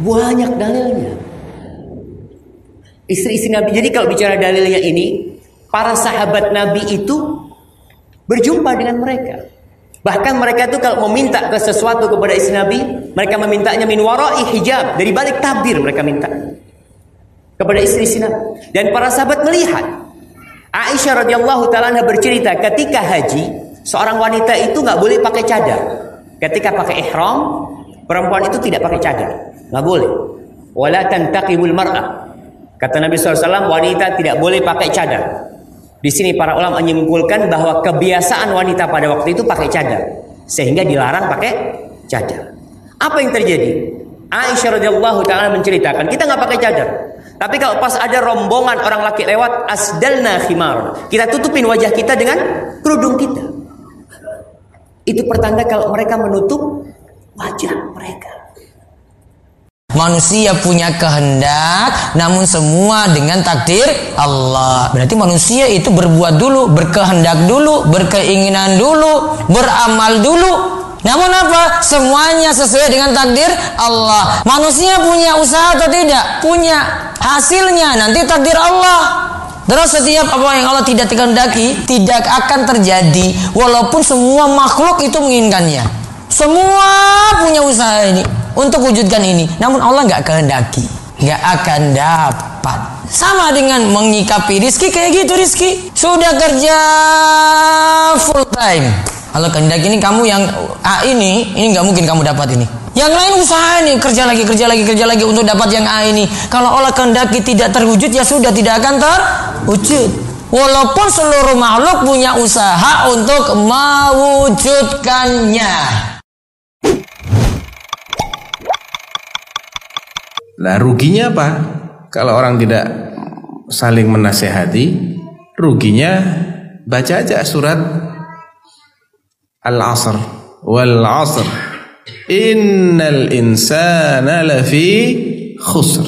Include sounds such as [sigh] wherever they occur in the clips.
Banyak dalilnya. Istri-istri Nabi. Jadi kalau bicara dalilnya ini, para sahabat Nabi itu berjumpa dengan mereka. Bahkan mereka itu kalau meminta ke sesuatu kepada istri Nabi, mereka memintanya min wara'i hijab, dari balik tabir mereka minta kepada istri-istri Nabi. Dan para sahabat melihat Aisyah radhiyallahu taala bercerita ketika haji, seorang wanita itu nggak boleh pakai cadar. Ketika pakai ihram, perempuan itu tidak pakai cadar, nggak boleh. Wala tantaqibul mar'ah. Kata Nabi SAW, wanita tidak boleh pakai cadar. Di sini para ulama menyimpulkan bahwa kebiasaan wanita pada waktu itu pakai cadar, sehingga dilarang pakai cadar. Apa yang terjadi? Aisyah radhiyallahu taala menceritakan, kita nggak pakai cadar. Tapi kalau pas ada rombongan orang laki lewat, asdalna khimar. Kita tutupin wajah kita dengan kerudung kita. Itu pertanda kalau mereka menutup wajah mereka. Manusia punya kehendak, namun semua dengan takdir Allah. Berarti manusia itu berbuat dulu, berkehendak dulu, berkeinginan dulu, beramal dulu. Namun apa? Semuanya sesuai dengan takdir Allah. Manusia punya usaha atau tidak? Punya. Hasilnya nanti takdir Allah. Terus setiap apa yang Allah tidak kehendaki tidak akan terjadi walaupun semua makhluk itu menginginkannya. Semua punya usaha ini untuk wujudkan ini. Namun Allah nggak kehendaki, nggak akan dapat. Sama dengan mengikapi rizki kayak gitu rizki. Sudah kerja full time. Kalau kehendaki ini kamu yang A ini, ini nggak mungkin kamu dapat ini. Yang lain usaha nih kerja lagi kerja lagi kerja lagi untuk dapat yang A ini. Kalau Allah kehendaki tidak terwujud ya sudah tidak akan terwujud. Walaupun seluruh makhluk punya usaha untuk mewujudkannya. Nah ruginya apa? Kalau orang tidak saling menasehati, ruginya baca aja surat Al-Asr. Wal 'asr innal insana lafi khusr.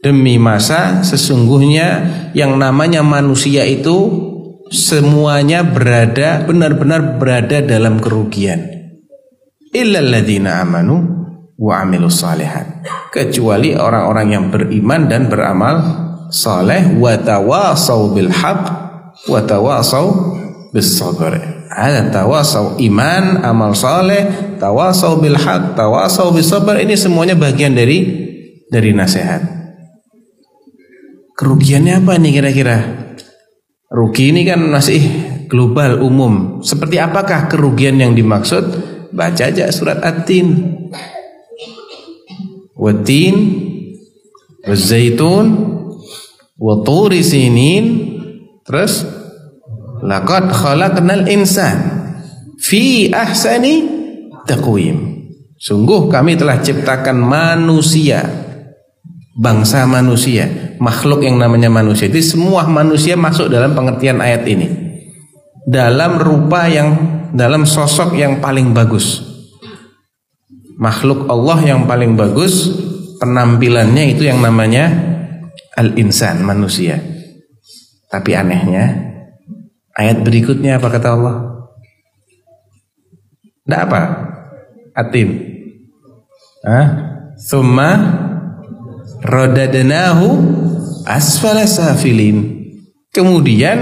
Demi masa sesungguhnya yang namanya manusia itu semuanya berada benar-benar berada dalam kerugian. Illal ladzina amanu wa amilus salihat kecuali orang-orang yang beriman dan beramal saleh wa tawasau bil haq wa tawasau bis sabr. Ada tawasau iman amal saleh tawasau bil haq tawasau bis sabr ini semuanya bagian dari dari nasihat. Kerugiannya apa nih kira-kira? Rugi ini kan masih global umum. Seperti apakah kerugian yang dimaksud? Baca aja surat at-tin والتين والزيتون وطور سينين terus laqad khalaqnal insan fi ahsani taqwim sungguh kami telah ciptakan manusia bangsa manusia makhluk yang namanya manusia itu semua manusia masuk dalam pengertian ayat ini dalam rupa yang dalam sosok yang paling bagus makhluk Allah yang paling bagus penampilannya itu yang namanya al-insan manusia. Tapi anehnya ayat berikutnya apa kata Allah? Tidak apa? Atim. Hah? Thumma rodadnahu asfala safilin. Kemudian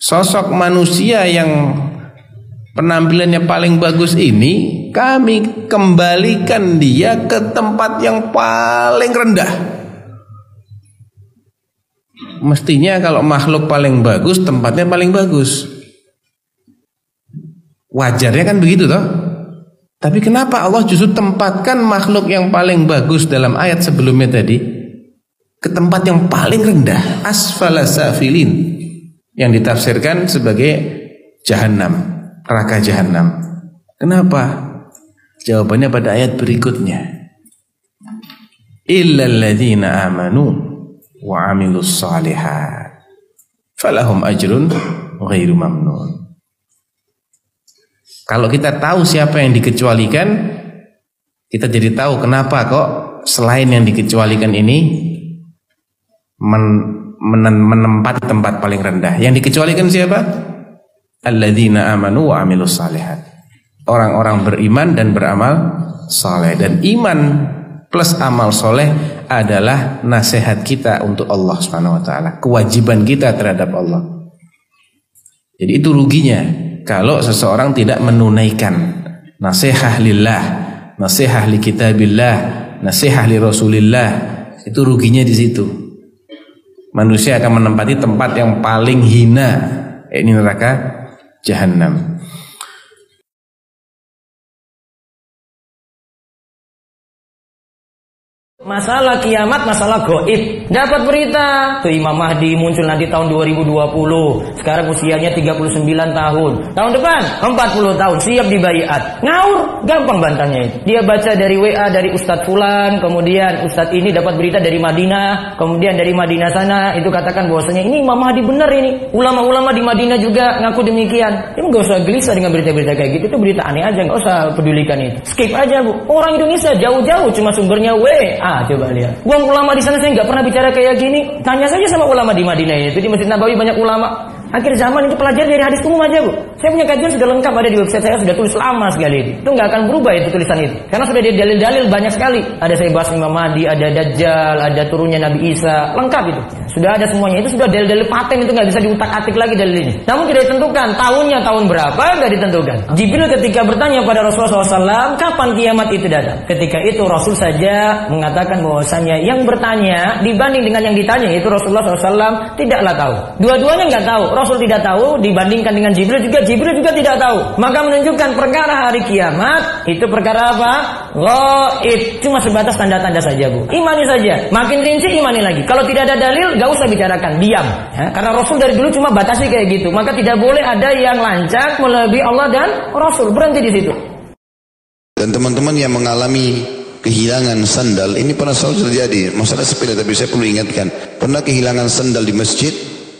sosok manusia yang penampilannya paling bagus ini kami kembalikan dia ke tempat yang paling rendah. Mestinya kalau makhluk paling bagus tempatnya paling bagus. Wajarnya kan begitu toh? Tapi kenapa Allah justru tempatkan makhluk yang paling bagus dalam ayat sebelumnya tadi ke tempat yang paling rendah? Asfala safilin. Yang ditafsirkan sebagai jahanam neraka jahanam. Kenapa? Jawabannya pada ayat berikutnya. Illal ladzina amanu wa amilus salihat falahum ajrun ghairu mamnun. Kalau kita tahu siapa yang dikecualikan, kita jadi tahu kenapa kok selain yang dikecualikan ini men, menempati tempat paling rendah. Yang dikecualikan siapa? alladzina amanu wa amilus salihat. Orang-orang beriman dan beramal saleh dan iman plus amal soleh adalah nasihat kita untuk Allah Subhanahu Wa Taala, kewajiban kita terhadap Allah. Jadi itu ruginya kalau seseorang tidak menunaikan nasihat lillah, nasihat li kitabillah, nasihat li Rasulillah, itu ruginya di situ. Manusia akan menempati tempat yang paling hina, ini neraka jahanam. Masalah kiamat, masalah goib. Dapat berita, tuh Imam Mahdi muncul nanti tahun 2020. Sekarang usianya 39 tahun. Tahun depan 40 tahun, siap dibayat. Ngaur, gampang bantahnya itu. Dia baca dari WA dari Ustadz Fulan, kemudian Ustadz ini dapat berita dari Madinah, kemudian dari Madinah sana itu katakan bahwasanya ini Imam Mahdi benar ini. Ulama-ulama di Madinah juga ngaku demikian. Ini nggak usah gelisah dengan berita-berita kayak gitu. Itu berita aneh aja, nggak usah pedulikan itu. Skip aja bu. Orang Indonesia jauh-jauh cuma sumbernya WA coba lihat. Uang ulama di sana saya nggak pernah bicara kayak gini. Tanya saja sama ulama di Madinah itu di Masjid Nabawi banyak ulama. Akhir zaman itu pelajari dari hadis umum aja bu. Saya punya kajian sudah lengkap ada di website saya sudah tulis lama sekali. Itu nggak akan berubah itu tulisan itu. Karena sudah ada dalil-dalil banyak sekali. Ada saya bahas Imam Mahdi, ada Dajjal, ada turunnya Nabi Isa, lengkap itu. Sudah ada semuanya. Itu sudah dalil-dalil paten itu nggak bisa diutak-atik lagi dalil ini. Namun tidak ditentukan tahunnya tahun berapa nggak ditentukan. Jibril ketika bertanya pada Rasulullah SAW kapan kiamat itu datang. Ketika itu Rasul saja mengatakan bahwasanya yang bertanya dibanding dengan yang ditanya itu Rasulullah SAW tidaklah tahu. Dua-duanya nggak tahu. Rasul tidak tahu dibandingkan dengan Jibril juga Jibril juga tidak tahu. Maka menunjukkan perkara hari kiamat itu perkara apa? Gaib. Cuma sebatas tanda-tanda saja, Bu. Imani saja. Makin rinci imani lagi. Kalau tidak ada dalil, gak usah bicarakan, diam. Ya, karena Rasul dari dulu cuma batasi kayak gitu. Maka tidak boleh ada yang lancak melebihi Allah dan Rasul. Berhenti di situ. Dan teman-teman yang mengalami kehilangan sandal, ini pernah selalu terjadi. Masalah sepeda, tapi saya perlu ingatkan. Pernah kehilangan sandal di masjid,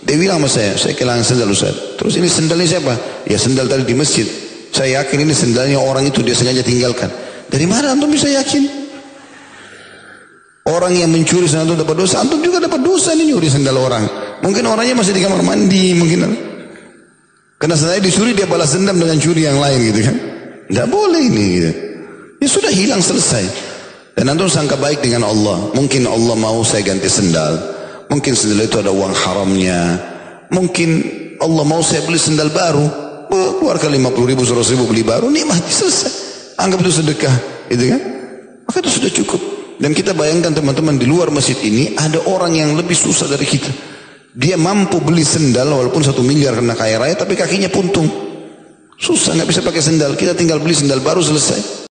dia bilang sama saya, saya kehilangan sendal Ustaz. Terus ini sendalnya siapa? Ya sendal tadi di masjid. Saya yakin ini sendalnya orang itu dia sengaja tinggalkan. Dari mana antum bisa yakin? Orang yang mencuri sendal itu dapat dosa, antum juga dapat dosa ini nyuri sendal orang. Mungkin orangnya masih di kamar mandi, mungkin. Karena sendalnya dicuri dia balas dendam dengan curi yang lain gitu kan. Tidak boleh ini gitu. Ya sudah hilang selesai. Dan antum sangka baik dengan Allah. Mungkin Allah mau saya ganti sendal. Mungkin sendal itu ada uang haramnya. Mungkin Allah mau saya beli sendal baru. Oh, keluarkan 50 ribu, 100 ribu beli baru. Nikmat selesai. Anggap itu sedekah. Itu kan? Maka itu sudah cukup. Dan kita bayangkan teman-teman di luar masjid ini ada orang yang lebih susah dari kita. Dia mampu beli sendal walaupun satu miliar karena kaya raya tapi kakinya puntung. Susah nggak bisa pakai sendal. Kita tinggal beli sendal baru selesai.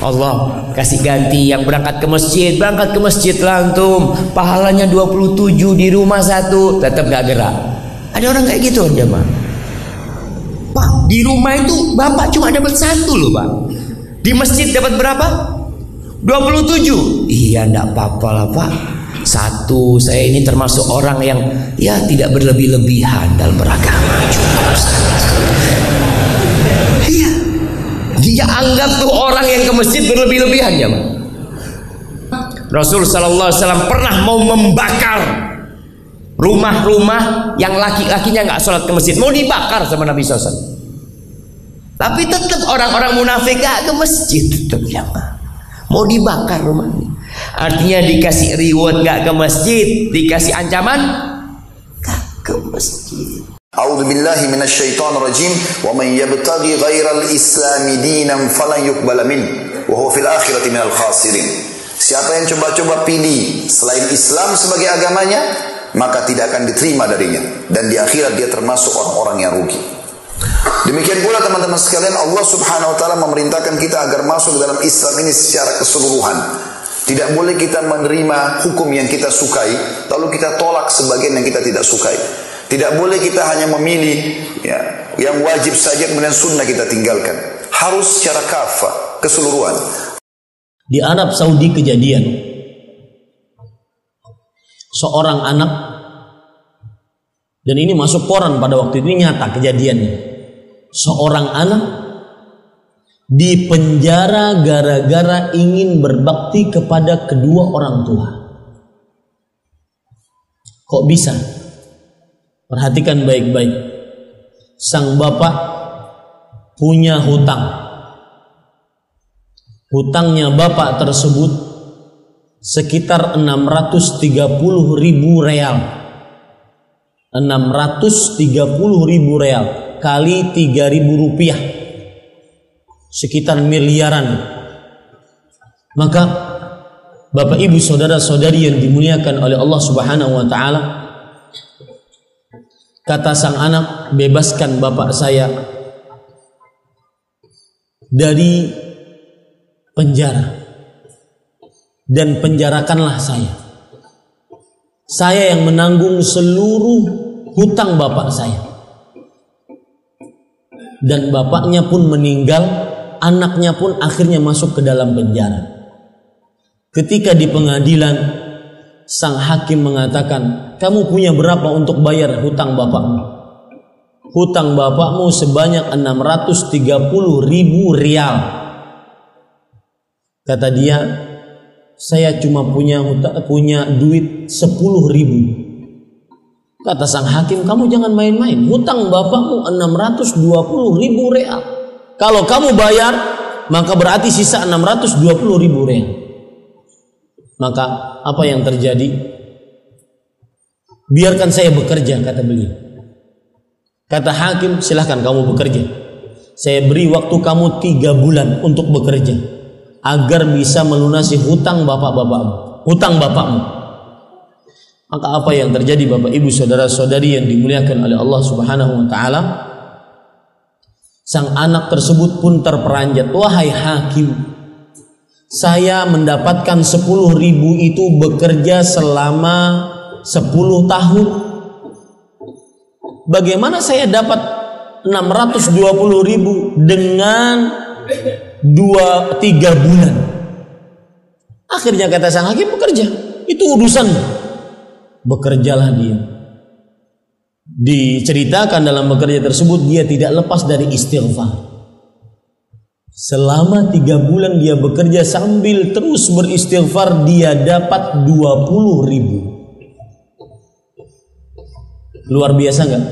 Allah kasih ganti yang berangkat ke masjid berangkat ke masjid lantum pahalanya 27 di rumah satu tetap gak gerak. Ada orang kayak gitu jemaah. Pak di rumah itu bapak cuma dapat satu loh pak. Di masjid dapat berapa? 27 iya ndak apa-apa lah pak. Satu saya ini termasuk orang yang ya tidak berlebih-lebihan dalam beragama. iya dia anggap tuh orang yang ke masjid berlebih-lebihan ya. Rasul sallallahu alaihi wasallam pernah mau membakar rumah-rumah yang laki-lakinya nggak sholat ke masjid mau dibakar sama Nabi SAW. Tapi tetap orang-orang munafik gak ke masjid tetap ya mau dibakar rumahnya. Artinya dikasih reward gak ke masjid, dikasih ancaman gak ke masjid. A'udzu billahi minasyaitonir rajim wa man yabtaghi ghairal islami dinan falan yuqbala min wa huwa fil akhirati minal khasirin. Siapa yang coba-coba pilih selain Islam sebagai agamanya, maka tidak akan diterima darinya dan di akhirat dia termasuk orang-orang yang rugi. Demikian pula teman-teman sekalian Allah Subhanahu wa taala memerintahkan kita agar masuk dalam Islam ini secara keseluruhan. Tidak boleh kita menerima hukum yang kita sukai lalu kita tolak sebagian yang kita tidak sukai. Tidak boleh kita hanya memilih ya, yang wajib saja kemudian sunnah kita tinggalkan. Harus secara kafah, keseluruhan. Di Arab Saudi kejadian seorang anak dan ini masuk koran pada waktu itu nyata kejadiannya. Seorang anak di penjara gara-gara ingin berbakti kepada kedua orang tua. Kok bisa? Perhatikan baik-baik. Sang bapak punya hutang. hutangnya bapak tersebut sekitar 630 ribu real 630 ribu real kali 3 ribu rupiah sekitar miliaran maka bapak ibu saudara saudari yang dimuliakan oleh Allah subhanahu wa ta'ala kata sang anak bebaskan bapak saya dari penjara dan penjarakanlah saya. Saya yang menanggung seluruh hutang bapak saya. Dan bapaknya pun meninggal, anaknya pun akhirnya masuk ke dalam penjara. Ketika di pengadilan, sang hakim mengatakan, kamu punya berapa untuk bayar hutang bapakmu? Hutang bapakmu sebanyak 630 ribu rial. Kata dia, saya cuma punya punya duit 10 ribu. Kata sang hakim, kamu jangan main-main. Hutang bapakmu 620 ribu real. Kalau kamu bayar, maka berarti sisa 620 ribu real. Maka apa yang terjadi? Biarkan saya bekerja, kata beliau. Kata hakim, silahkan kamu bekerja. Saya beri waktu kamu tiga bulan untuk bekerja agar bisa melunasi hutang bapak-bapakmu, hutang bapakmu. Maka apa yang terjadi Bapak Ibu saudara-saudari yang dimuliakan oleh Allah Subhanahu wa taala? Sang anak tersebut pun terperanjat, "Wahai hakim, saya mendapatkan 10 ribu itu bekerja selama 10 tahun. Bagaimana saya dapat 620 ribu dengan dua tiga bulan. Akhirnya kata sang hakim bekerja. Itu urusan. Bekerjalah dia. Diceritakan dalam bekerja tersebut dia tidak lepas dari istighfar. Selama tiga bulan dia bekerja sambil terus beristighfar dia dapat 20 ribu. Luar biasa nggak?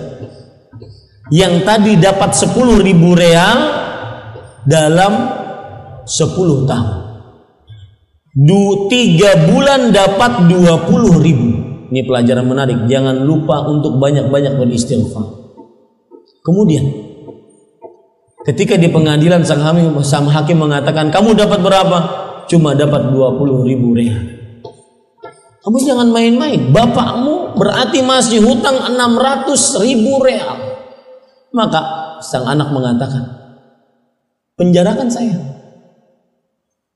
Yang tadi dapat 10 ribu real dalam 10 tahun. Du, tiga bulan dapat 20 ribu. Ini pelajaran menarik. Jangan lupa untuk banyak-banyak beristighfar. Kemudian, ketika di pengadilan sang hakim, sang hakim mengatakan, kamu dapat berapa? Cuma dapat 20 ribu real. Kamu jangan main-main. Bapakmu berarti masih hutang 600 ribu real. Maka sang anak mengatakan, penjarakan saya.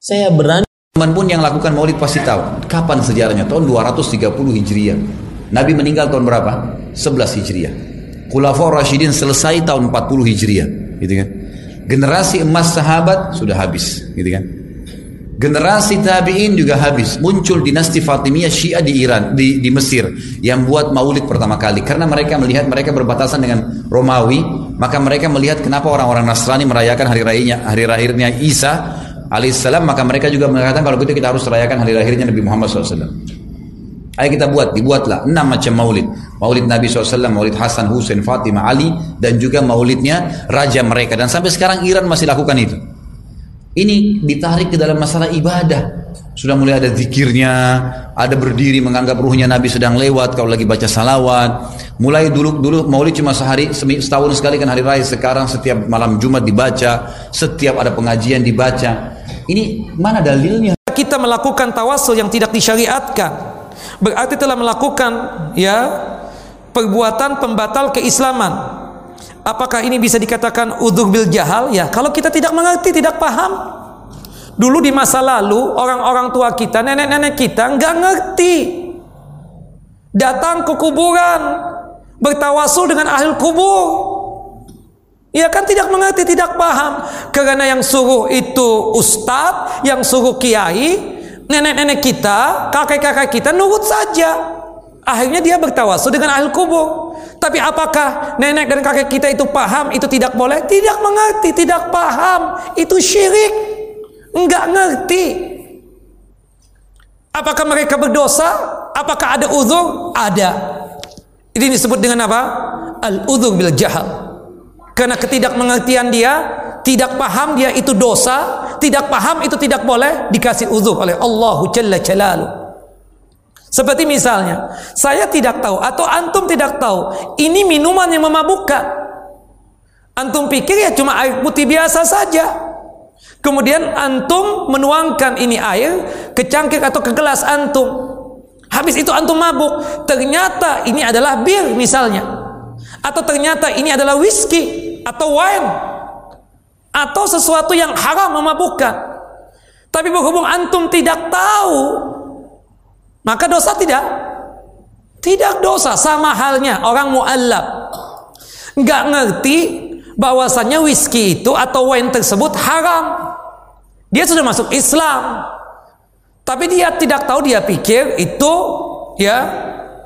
Saya berani. Teman pun yang lakukan maulid pasti tahu. Kapan sejarahnya? Tahun 230 Hijriah. Nabi meninggal tahun berapa? 11 Hijriah. Khulafaur Rashidin selesai tahun 40 Hijriah. Gitu kan? Generasi emas sahabat sudah habis. Gitu kan? Generasi tabi'in juga habis. Muncul dinasti Fatimiyah Syiah di Iran, di, di Mesir yang buat maulid pertama kali karena mereka melihat mereka berbatasan dengan Romawi, maka mereka melihat kenapa orang-orang Nasrani merayakan hari rayanya hari lahirnya Isa alaihissalam, maka mereka juga mengatakan kalau gitu kita harus merayakan hari lahirnya Nabi Muhammad SAW. Ayo kita buat, dibuatlah enam macam maulid. Maulid Nabi SAW, maulid Hasan, Husain, Fatimah, Ali, dan juga maulidnya raja mereka. Dan sampai sekarang Iran masih lakukan itu. Ini ditarik ke dalam masalah ibadah. Sudah mulai ada zikirnya, ada berdiri menganggap ruhnya Nabi sedang lewat kalau lagi baca salawat. Mulai dulu dulu maulid cuma sehari setahun sekali kan hari raya. Sekarang setiap malam Jumat dibaca, setiap ada pengajian dibaca. Ini mana dalilnya? Kita melakukan tawasul yang tidak disyariatkan. Berarti telah melakukan ya perbuatan pembatal keislaman. Apakah ini bisa dikatakan udhur bil jahal? Ya, kalau kita tidak mengerti, tidak paham. Dulu di masa lalu, orang-orang tua kita, nenek-nenek kita nggak ngerti. Datang ke kuburan, bertawasul dengan ahli kubur. Ya kan tidak mengerti, tidak paham. Karena yang suruh itu ustadz, yang suruh kiai, nenek-nenek kita, kakek-kakek kita nurut saja. Akhirnya dia bertawasul dengan ahli kubur. Tapi apakah nenek dan kakek kita itu paham itu tidak boleh? Tidak mengerti, tidak paham. Itu syirik. Enggak ngerti. Apakah mereka berdosa? Apakah ada uzur? Ada. Ini disebut dengan apa? Al-uzur bil jahal. Karena ketidakmengertian dia, tidak paham dia itu dosa, tidak paham itu tidak boleh dikasih uzur oleh Allah Jalla Jalaluh. Seperti misalnya, saya tidak tahu atau antum tidak tahu, ini minuman yang memabukkan. Antum pikir ya cuma air putih biasa saja. Kemudian antum menuangkan ini air ke cangkir atau ke gelas antum. Habis itu antum mabuk. Ternyata ini adalah bir misalnya. Atau ternyata ini adalah whisky atau wine. Atau sesuatu yang haram memabukkan. Tapi berhubung antum tidak tahu, maka dosa tidak? Tidak dosa. Sama halnya orang mu'allab. Nggak ngerti bahwasannya whisky itu atau wine tersebut haram. Dia sudah masuk Islam. Tapi dia tidak tahu dia pikir itu ya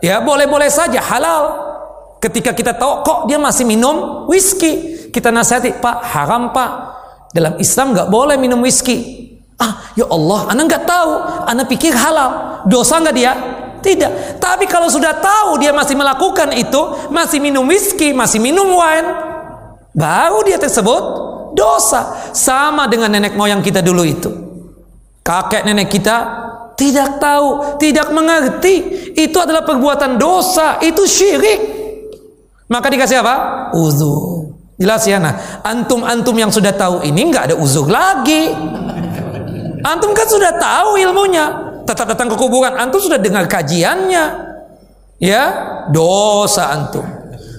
ya boleh-boleh saja halal. Ketika kita tahu kok dia masih minum whisky, kita nasihati, "Pak, haram, Pak. Dalam Islam nggak boleh minum whisky." Ah, ya Allah, anak nggak tahu, anak pikir halal, dosa nggak dia? Tidak. Tapi kalau sudah tahu dia masih melakukan itu, masih minum whisky, masih minum wine, baru dia tersebut dosa. Sama dengan nenek moyang kita dulu itu. Kakek nenek kita tidak tahu, tidak mengerti. Itu adalah perbuatan dosa, itu syirik. Maka dikasih apa? Uzur. Jelas ya, nah antum-antum yang sudah tahu ini nggak ada uzur lagi. Antum kan sudah tahu ilmunya. Tetap datang ke kuburan. Antum sudah dengar kajiannya. Ya, dosa antum.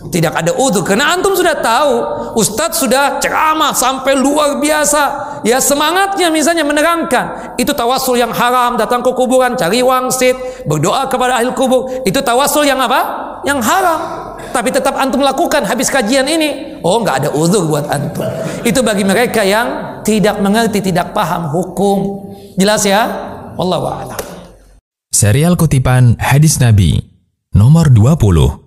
Tidak ada udhu karena antum sudah tahu Ustadz sudah ceramah sampai luar biasa. Ya semangatnya misalnya menerangkan itu tawasul yang haram datang ke kuburan cari wangsit berdoa kepada ahli kubur. Itu tawasul yang apa? Yang haram. Tapi tetap antum lakukan habis kajian ini. Oh nggak ada udhu buat antum. Itu bagi mereka yang tidak mengerti tidak paham hukum. Jelas ya? Allah a'lam. Serial kutipan hadis Nabi nomor 20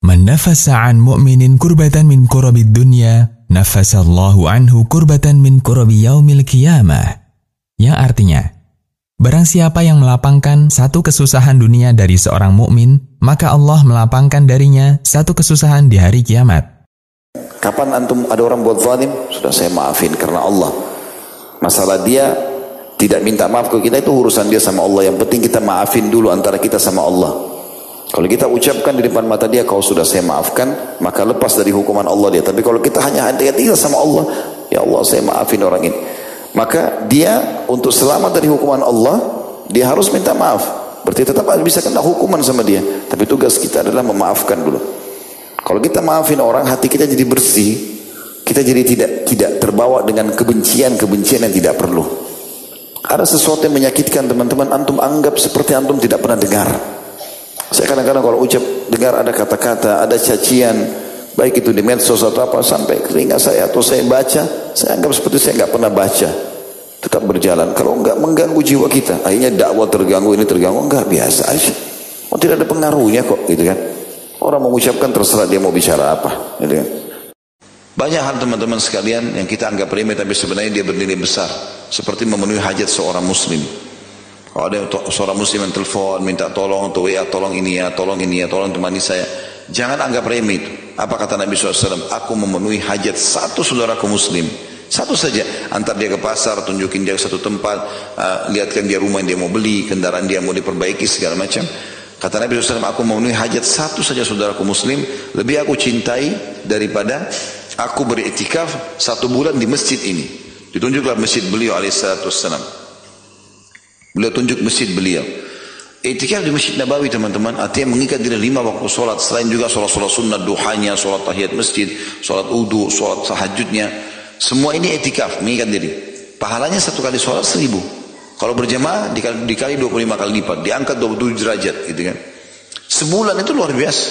Man nafasa an mu'minin kurbatan min kurabid dunya, nafasallahu anhu kurbatan min kurabi yaumil qiyamah. Yang artinya, barang siapa yang melapangkan satu kesusahan dunia dari seorang mukmin, maka Allah melapangkan darinya satu kesusahan di hari kiamat. Kapan antum ada orang buat zalim? Sudah saya maafin karena Allah. Masalah dia tidak minta maaf ke kita itu urusan dia sama Allah. Yang penting kita maafin dulu antara kita sama Allah. Kalau kita ucapkan di depan mata dia, kau sudah saya maafkan, maka lepas dari hukuman Allah dia. Tapi kalau kita hanya hati-hati sama Allah, ya Allah saya maafin orang ini. Maka dia untuk selamat dari hukuman Allah, dia harus minta maaf. Berarti tetap bisa kena hukuman sama dia. Tapi tugas kita adalah memaafkan dulu. Kalau kita maafin orang, hati kita jadi bersih. Kita jadi tidak tidak terbawa dengan kebencian-kebencian yang tidak perlu. Ada sesuatu yang menyakitkan teman-teman, antum anggap seperti antum tidak pernah dengar. Saya kadang-kadang kalau ucap dengar ada kata-kata, ada cacian, baik itu di medsos atau apa sampai ke telinga saya atau saya baca, saya anggap seperti saya nggak pernah baca. Tetap berjalan. Kalau enggak mengganggu jiwa kita, akhirnya dakwah terganggu ini terganggu enggak biasa aja. Oh tidak ada pengaruhnya kok, gitu kan? Orang mengucapkan terserah dia mau bicara apa, gitu kan? Banyak hal teman-teman sekalian yang kita anggap remeh tapi sebenarnya dia bernilai besar. Seperti memenuhi hajat seorang muslim. Kalau ada seorang muslim yang telepon, minta tolong untuk WA, tolong ini ya, tolong ini ya, tolong temani saya. Jangan anggap remeh itu. Apa kata Nabi SAW? Aku memenuhi hajat satu saudaraku muslim. Satu saja. Antar dia ke pasar, tunjukin dia ke satu tempat, uh, lihatkan dia rumah yang dia mau beli, kendaraan dia mau diperbaiki, segala macam. Kata Nabi SAW, aku memenuhi hajat satu saja saudaraku muslim, lebih aku cintai daripada aku beriktikaf satu bulan di masjid ini. Ditunjuklah masjid beliau alaihissalam. Beliau tunjuk masjid beliau. Itikaf di Masjid Nabawi teman-teman artinya mengikat diri lima waktu solat selain juga solat-solat sunnah duhanya, solat tahiyat masjid, solat udu, solat tahajudnya. Semua ini itikaf mengikat diri. Pahalanya satu kali solat seribu. Kalau berjamaah dikali, dikali 25 kali lipat, diangkat 27 derajat gitu kan. Sebulan itu luar biasa.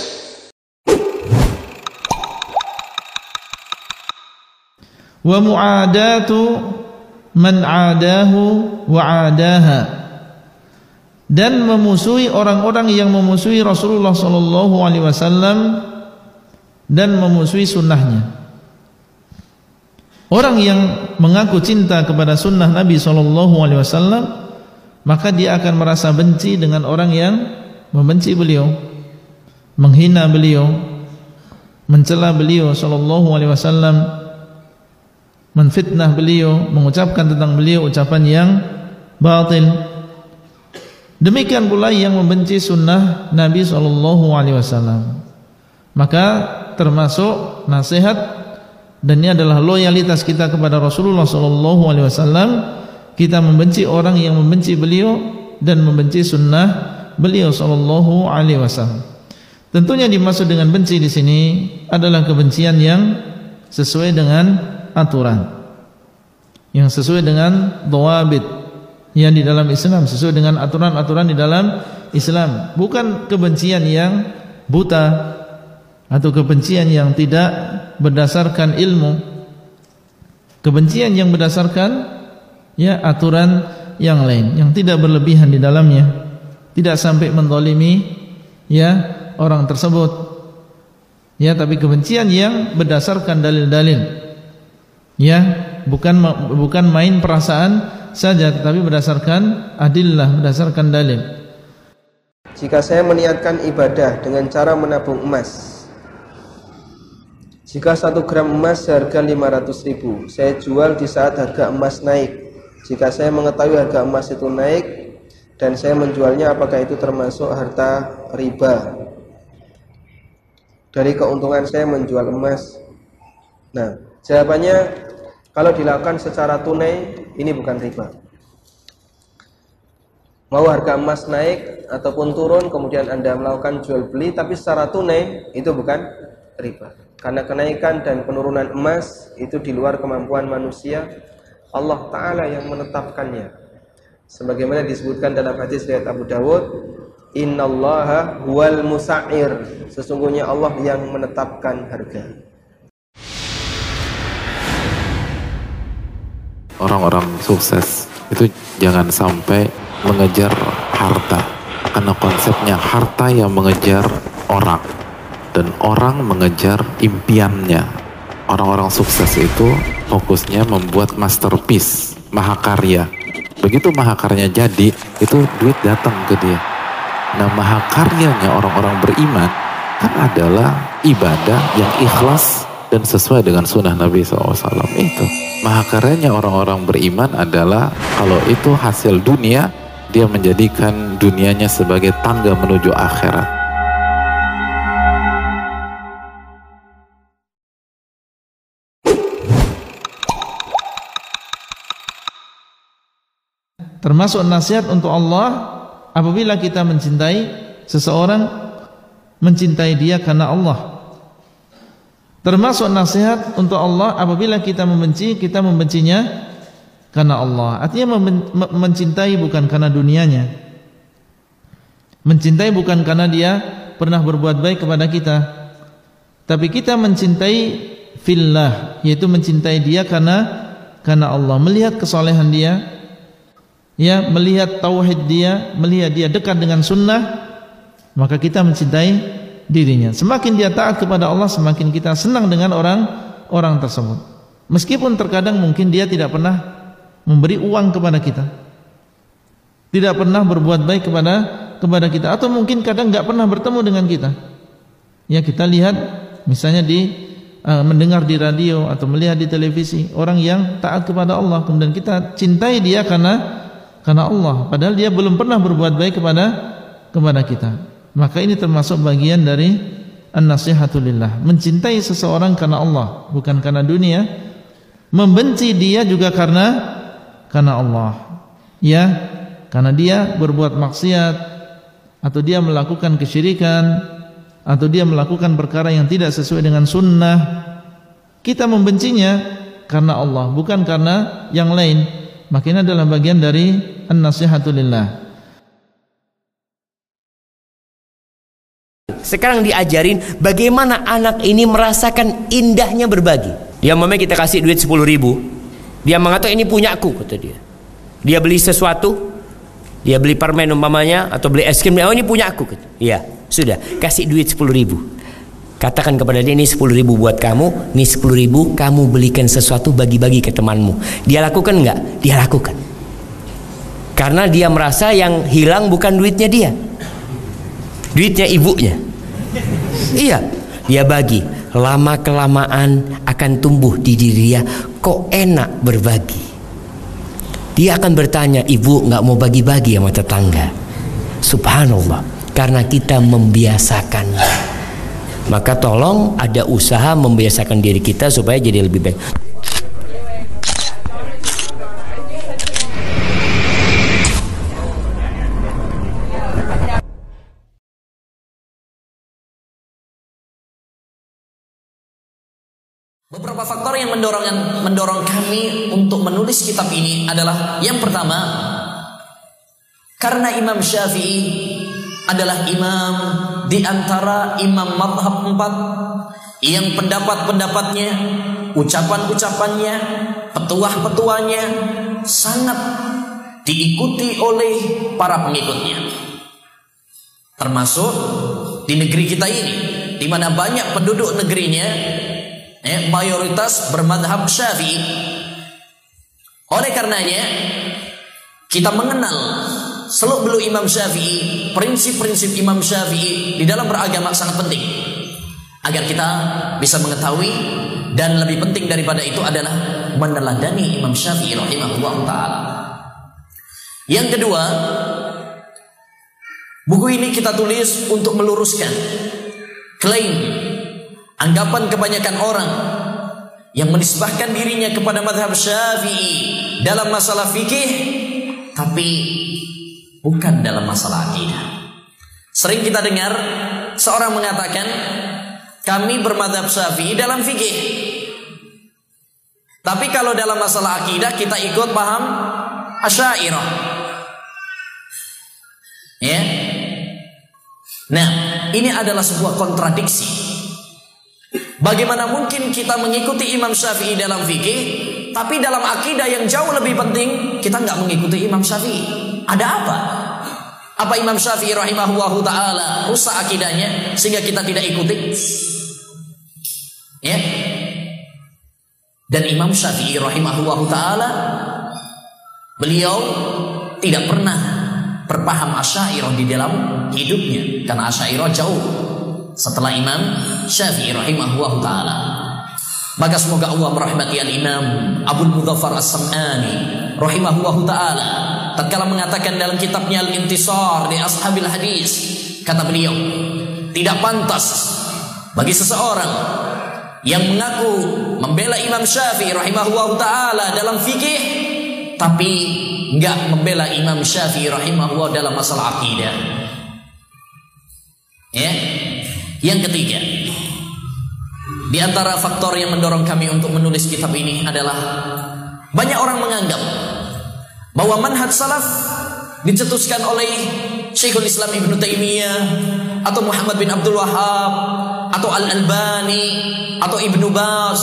Wa mu'adatu man adahu wa adaha dan memusuhi orang-orang yang memusuhi Rasulullah sallallahu alaihi wasallam dan memusuhi sunnahnya. Orang yang mengaku cinta kepada sunnah Nabi sallallahu alaihi wasallam maka dia akan merasa benci dengan orang yang membenci beliau, menghina beliau, mencela beliau sallallahu alaihi wasallam menfitnah beliau, mengucapkan tentang beliau ucapan yang batil. Demikian pula yang membenci sunnah Nabi Shallallahu Alaihi Wasallam. Maka termasuk nasihat dan ini adalah loyalitas kita kepada Rasulullah Shallallahu Alaihi Wasallam. Kita membenci orang yang membenci beliau dan membenci sunnah beliau Shallallahu Alaihi Wasallam. Tentunya dimaksud dengan benci di sini adalah kebencian yang sesuai dengan aturan, yang sesuai dengan doabit yang di dalam Islam, sesuai dengan aturan-aturan di dalam Islam, bukan kebencian yang buta atau kebencian yang tidak berdasarkan ilmu, kebencian yang berdasarkan ya aturan yang lain yang tidak berlebihan di dalamnya. Tidak sampai mendolimi ya orang tersebut. Ya tapi kebencian yang berdasarkan dalil-dalil ya bukan bukan main perasaan saja tetapi berdasarkan adillah berdasarkan dalil jika saya meniatkan ibadah dengan cara menabung emas jika satu gram emas seharga 500 ribu saya jual di saat harga emas naik jika saya mengetahui harga emas itu naik dan saya menjualnya apakah itu termasuk harta riba? Dari keuntungan saya menjual emas. Nah, jawabannya kalau dilakukan secara tunai ini bukan riba. Mau harga emas naik ataupun turun kemudian Anda melakukan jual beli tapi secara tunai itu bukan riba. Karena kenaikan dan penurunan emas itu di luar kemampuan manusia Allah Ta'ala yang menetapkannya sebagaimana disebutkan dalam hadis riwayat Abu Dawud innallaha huwal musa'ir sesungguhnya Allah yang menetapkan harga orang-orang sukses itu jangan sampai mengejar harta karena konsepnya harta yang mengejar orang dan orang mengejar impiannya orang-orang sukses itu fokusnya membuat masterpiece, mahakarya. Begitu mahakarya jadi, itu duit datang ke dia. Nah mahakaryanya orang-orang beriman kan adalah ibadah yang ikhlas dan sesuai dengan sunnah Nabi SAW itu. Mahakaryanya orang-orang beriman adalah kalau itu hasil dunia, dia menjadikan dunianya sebagai tangga menuju akhirat. termasuk nasihat untuk Allah apabila kita mencintai seseorang mencintai dia karena Allah termasuk nasihat untuk Allah apabila kita membenci kita membencinya karena Allah. Artinya mencintai bukan karena dunianya. Mencintai bukan karena dia pernah berbuat baik kepada kita. Tapi kita mencintai fillah yaitu mencintai dia karena karena Allah. Melihat kesolehan dia ya melihat tauhid dia, melihat dia dekat dengan sunnah, maka kita mencintai dirinya. Semakin dia taat kepada Allah, semakin kita senang dengan orang orang tersebut. Meskipun terkadang mungkin dia tidak pernah memberi uang kepada kita, tidak pernah berbuat baik kepada kepada kita, atau mungkin kadang nggak pernah bertemu dengan kita. Ya kita lihat misalnya di uh, mendengar di radio atau melihat di televisi orang yang taat kepada Allah, kemudian kita cintai dia karena karena Allah padahal dia belum pernah berbuat baik kepada kepada kita maka ini termasuk bagian dari an-nasihatulillah mencintai seseorang karena Allah bukan karena dunia. Membenci dia juga karena karena Allah. Ya karena dia berbuat maksiat atau dia melakukan kesyirikan atau dia melakukan perkara yang tidak sesuai dengan sunnah. Kita membencinya karena Allah bukan karena yang lain. Maka ini adalah bagian dari an-nasihatu Sekarang diajarin bagaimana anak ini merasakan indahnya berbagi. Dia mama kita kasih duit 10 ribu. Dia mengatakan ini punyaku kata dia. Dia beli sesuatu, dia beli permen umpamanya atau beli es krim, oh ini punyaku. Iya, sudah kasih duit 10 ribu. Katakan kepada dia ini 10 ribu buat kamu, ini 10 ribu kamu belikan sesuatu bagi-bagi ke temanmu. Dia lakukan enggak? Dia lakukan. Karena dia merasa yang hilang bukan duitnya dia. Duitnya ibunya. Iya, dia bagi. Lama kelamaan akan tumbuh di diri dia kok enak berbagi. Dia akan bertanya, ibu nggak mau bagi-bagi sama tetangga. Subhanallah, karena kita membiasakannya. Maka tolong ada usaha membiasakan diri kita supaya jadi lebih baik. Beberapa faktor yang mendorong mendorong kami untuk menulis kitab ini adalah yang pertama karena Imam Syafi'i adalah imam di antara imam madhab empat yang pendapat-pendapatnya, ucapan-ucapannya, petuah-petuahnya sangat diikuti oleh para pengikutnya. Termasuk di negeri kita ini, di mana banyak penduduk negerinya eh, mayoritas bermadhab syafi'i. Oleh karenanya, kita mengenal seluk beluk Imam Syafi'i, prinsip-prinsip Imam Syafi'i di dalam beragama sangat penting. Agar kita bisa mengetahui dan lebih penting daripada itu adalah meneladani Imam Syafi'i rahimahullah taala. Yang kedua, buku ini kita tulis untuk meluruskan klaim anggapan kebanyakan orang yang menisbahkan dirinya kepada madhab syafi'i dalam masalah fikih tapi bukan dalam masalah akidah. Sering kita dengar seorang mengatakan kami bermadhab syafi'i dalam fikih. Tapi kalau dalam masalah akidah kita ikut paham asyairah. Ya. Nah, ini adalah sebuah kontradiksi. Bagaimana mungkin kita mengikuti Imam Syafi'i dalam fikih, tapi dalam akidah yang jauh lebih penting kita nggak mengikuti Imam Syafi'i? Ada apa? Apa Imam Syafi'i rahimahullah taala rusak akidahnya sehingga kita tidak ikuti? Ya. Dan Imam Syafi'i rahimahullah taala beliau tidak pernah berpaham asyairah di dalam hidupnya karena asyairah jauh setelah Imam Syafi'i rahimahullah taala. Maka semoga Allah merahmati al-Imam Abu Mudzaffar As-Sam'ani rahimahullah taala tatkala mengatakan dalam kitabnya Al-Intisar di Ashabil Hadis kata beliau tidak pantas bagi seseorang yang mengaku membela Imam Syafi'i rahimahullah taala dalam fikih tapi enggak membela Imam Syafi'i rahimahullah dalam masalah akidah. Ya. Yang ketiga, di antara faktor yang mendorong kami untuk menulis kitab ini adalah banyak orang menganggap bahwa manhaj salaf dicetuskan oleh Syekhul Islam Ibn Taimiyah atau Muhammad bin Abdul Wahab atau Al-Albani atau Ibnu Bas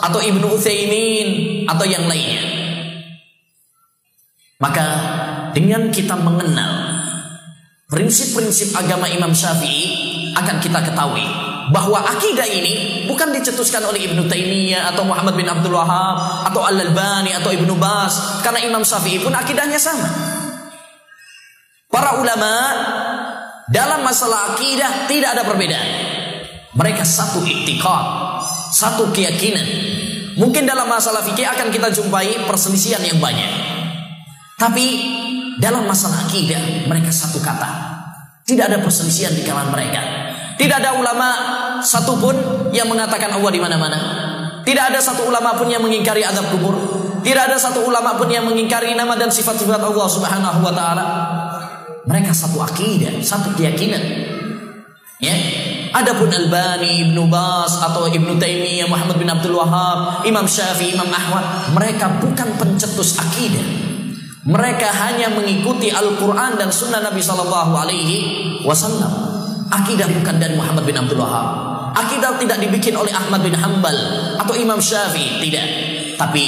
atau Ibnu Utsaimin atau yang lainnya. Maka dengan kita mengenal prinsip-prinsip agama Imam Syafi'i akan kita ketahui bahwa akidah ini bukan dicetuskan oleh Ibnu Taimiyah atau Muhammad bin Abdul Wahab atau Al-Albani atau Ibnu Bas karena Imam Syafi'i pun akidahnya sama. Para ulama dalam masalah akidah tidak ada perbedaan. Mereka satu iktikad, satu keyakinan. Mungkin dalam masalah fikih akan kita jumpai perselisihan yang banyak. Tapi dalam masalah akidah mereka satu kata. Tidak ada perselisihan di kalangan mereka. Tidak ada ulama satupun yang mengatakan Allah di mana-mana. Tidak ada satu ulama pun yang mengingkari azab kubur. Tidak ada satu ulama pun yang mengingkari nama dan sifat-sifat Allah Subhanahu wa taala. Mereka satu akidah, satu keyakinan. Ya. Adapun Albani, Ibnu Bas atau Ibnu Taimiyah, Muhammad bin Abdul Wahab, Imam Syafi'i, Imam Ahmad, mereka bukan pencetus akidah. Mereka hanya mengikuti Al-Quran dan Sunnah Nabi Sallallahu Alaihi Wasallam. Akidah bukan dari Muhammad bin Abdul Wahab. Akidah tidak dibikin oleh Ahmad bin Hambal atau Imam Syafi'i, tidak. Tapi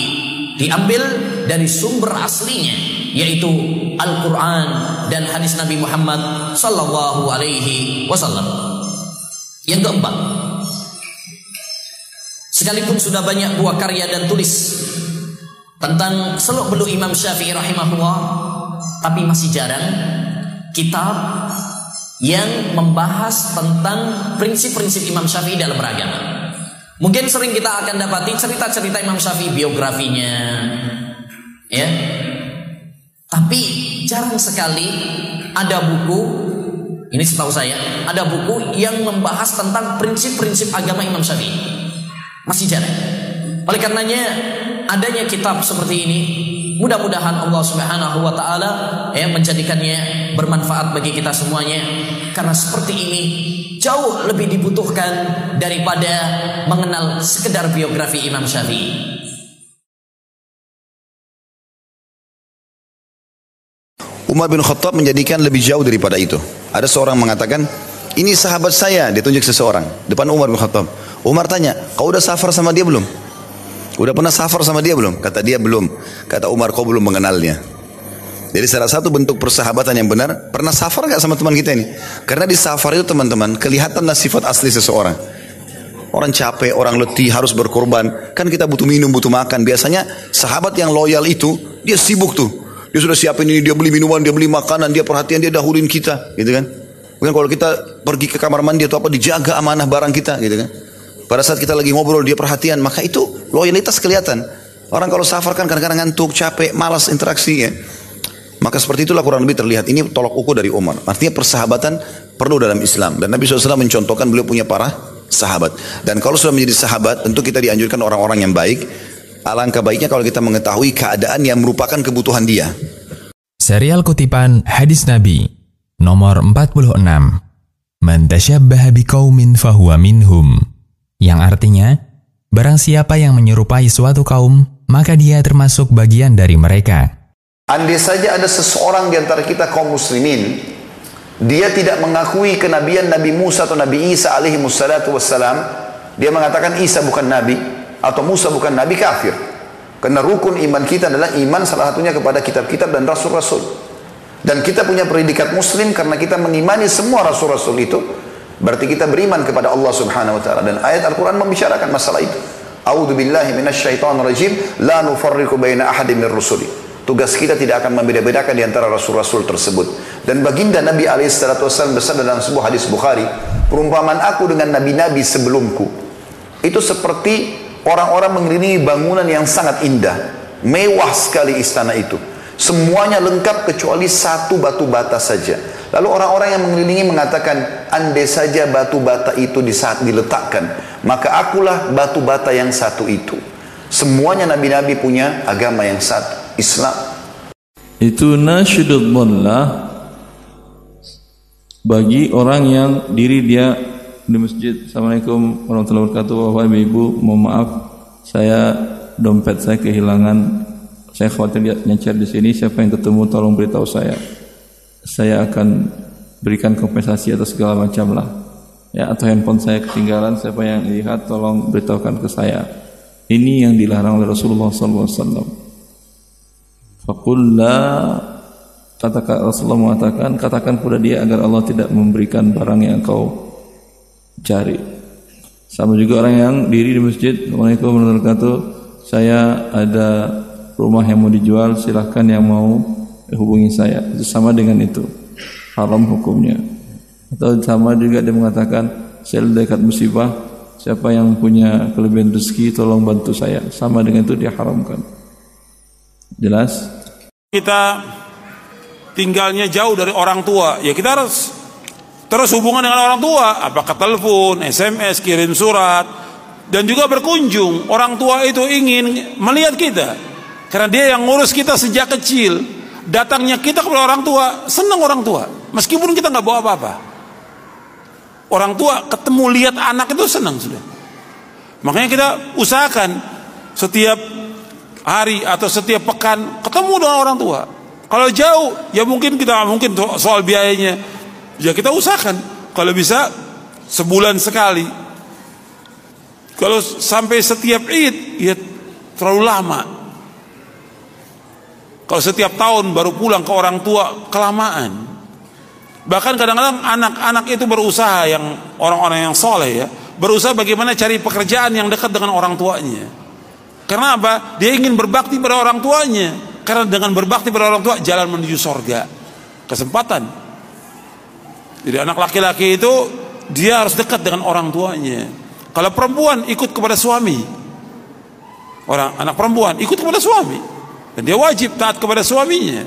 diambil dari sumber aslinya, yaitu Al-Quran dan hadis Nabi Muhammad Sallallahu Alaihi Wasallam. Yang keempat, sekalipun sudah banyak buah karya dan tulis tentang seluk beluk Imam Syafi'i rahimahullah tapi masih jarang kitab yang membahas tentang prinsip-prinsip Imam Syafi'i dalam beragama. Mungkin sering kita akan dapati cerita-cerita Imam Syafi'i biografinya. Ya. Tapi jarang sekali ada buku ini setahu saya ada buku yang membahas tentang prinsip-prinsip agama Imam Syafi'i. Masih jarang. Oleh karenanya adanya kitab seperti ini mudah-mudahan Allah Subhanahu wa taala ya menjadikannya bermanfaat bagi kita semuanya karena seperti ini jauh lebih dibutuhkan daripada mengenal sekedar biografi Imam Syafi'i. Umar bin Khattab menjadikan lebih jauh daripada itu. Ada seorang mengatakan, ini sahabat saya, ditunjuk seseorang depan Umar bin Khattab. Umar tanya, kau udah safar sama dia belum? Udah pernah safar sama dia belum? Kata dia belum. Kata Umar, kau belum mengenalnya. Jadi salah satu bentuk persahabatan yang benar, pernah safar gak sama teman kita ini? Karena di safar itu teman-teman, kelihatanlah sifat asli seseorang. Orang capek, orang letih, harus berkorban. Kan kita butuh minum, butuh makan. Biasanya sahabat yang loyal itu, dia sibuk tuh. Dia sudah siapin ini, dia beli minuman, dia beli makanan, dia perhatian, dia dahuluin kita. Gitu kan. Mungkin kalau kita pergi ke kamar mandi atau apa, dijaga amanah barang kita. Gitu kan. Pada saat kita lagi ngobrol, dia perhatian. Maka itu loyalitas kelihatan. Orang kalau safar kan kadang-kadang ngantuk, capek, malas interaksi ya. Maka seperti itulah kurang lebih terlihat. Ini tolok ukur dari Umar. Artinya persahabatan perlu dalam Islam. Dan Nabi SAW mencontohkan beliau punya para sahabat. Dan kalau sudah menjadi sahabat, tentu kita dianjurkan orang-orang yang baik. Alangkah baiknya kalau kita mengetahui keadaan yang merupakan kebutuhan dia. Serial kutipan Hadis Nabi nomor 46. Man tasyabbaha biqaumin fahuwa minhum. Yang artinya, barang siapa yang menyerupai suatu kaum, maka dia termasuk bagian dari mereka. Andai saja ada seseorang di antara kita kaum muslimin dia tidak mengakui kenabian Nabi Musa atau Nabi Isa alaihi wassalatu wassalam dia mengatakan Isa bukan nabi atau Musa bukan nabi kafir karena rukun iman kita adalah iman salah satunya kepada kitab-kitab dan rasul-rasul dan kita punya predikat muslim karena kita mengimani semua rasul-rasul itu berarti kita beriman kepada Allah subhanahu wa ta'ala dan ayat Al-Quran membicarakan masalah itu A'udhu billahi minasyaitonir rajim la nufarriqu baina ahadin min rusuli Tugas kita tidak akan membeda-bedakan di antara rasul-rasul tersebut. Dan baginda Nabi SAW bersabda dalam sebuah hadis Bukhari, perumpamaan aku dengan nabi-nabi sebelumku itu seperti orang-orang mengelilingi bangunan yang sangat indah, mewah sekali istana itu. Semuanya lengkap kecuali satu batu bata saja. Lalu orang-orang yang mengelilingi mengatakan, andai saja batu bata itu di saat diletakkan, maka akulah batu bata yang satu itu. Semuanya nabi-nabi punya agama yang satu. Islam. Itu nasyidullah bagi orang yang diri dia di masjid. Assalamualaikum warahmatullahi wabarakatuh. Bapak Ibu, mohon maaf saya dompet saya kehilangan. Saya khawatir dia nyecer di sini. Siapa yang ketemu tolong beritahu saya. Saya akan berikan kompensasi atau segala macam lah. Ya, atau handphone saya ketinggalan. Siapa yang lihat tolong beritahukan ke saya. Ini yang dilarang oleh Rasulullah SAW. Fakullah katakan Rasulullah mengatakan katakan kepada dia agar Allah tidak memberikan barang yang kau cari. Sama juga orang yang diri di masjid, Assalamualaikum warahmatullahi wabarakatuh. Saya ada rumah yang mau dijual, silahkan yang mau hubungi saya. Itu sama dengan itu. Haram hukumnya. Atau sama juga dia mengatakan, saya dekat musibah, siapa yang punya kelebihan rezeki tolong bantu saya. Sama dengan itu dia haramkan. Jelas? kita tinggalnya jauh dari orang tua, ya kita harus terus hubungan dengan orang tua, apakah telepon, SMS, kirim surat, dan juga berkunjung. Orang tua itu ingin melihat kita, karena dia yang ngurus kita sejak kecil. Datangnya kita kepada orang tua, senang orang tua, meskipun kita nggak bawa apa-apa. Orang tua ketemu lihat anak itu senang sudah. Makanya kita usahakan setiap hari atau setiap pekan ketemu dengan orang tua. Kalau jauh, ya mungkin kita mungkin soal biayanya, ya kita usahakan. Kalau bisa sebulan sekali. Kalau sampai setiap id, ya terlalu lama. Kalau setiap tahun baru pulang ke orang tua, kelamaan. Bahkan kadang-kadang anak-anak itu berusaha yang orang-orang yang soleh ya, berusaha bagaimana cari pekerjaan yang dekat dengan orang tuanya. Karena apa? Dia ingin berbakti pada orang tuanya. Karena dengan berbakti pada orang tua jalan menuju sorga. Kesempatan. Jadi anak laki-laki itu dia harus dekat dengan orang tuanya. Kalau perempuan ikut kepada suami. Orang anak perempuan ikut kepada suami. Dan dia wajib taat kepada suaminya.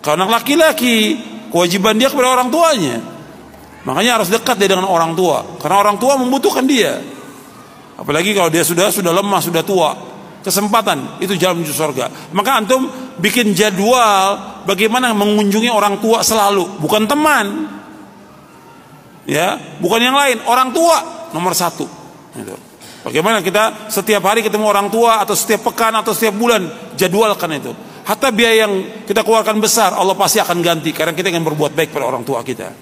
Kalau anak laki-laki, kewajiban dia kepada orang tuanya. Makanya harus dekat dia dengan orang tua. Karena orang tua membutuhkan dia. Apalagi kalau dia sudah sudah lemah, sudah tua. Kesempatan itu jalan menuju surga. Maka antum bikin jadwal bagaimana mengunjungi orang tua selalu, bukan teman. Ya, bukan yang lain, orang tua nomor satu. Gitu. Bagaimana kita setiap hari ketemu orang tua atau setiap pekan atau setiap bulan jadwalkan itu. Hatta biaya yang kita keluarkan besar Allah pasti akan ganti karena kita ingin berbuat baik pada orang tua kita.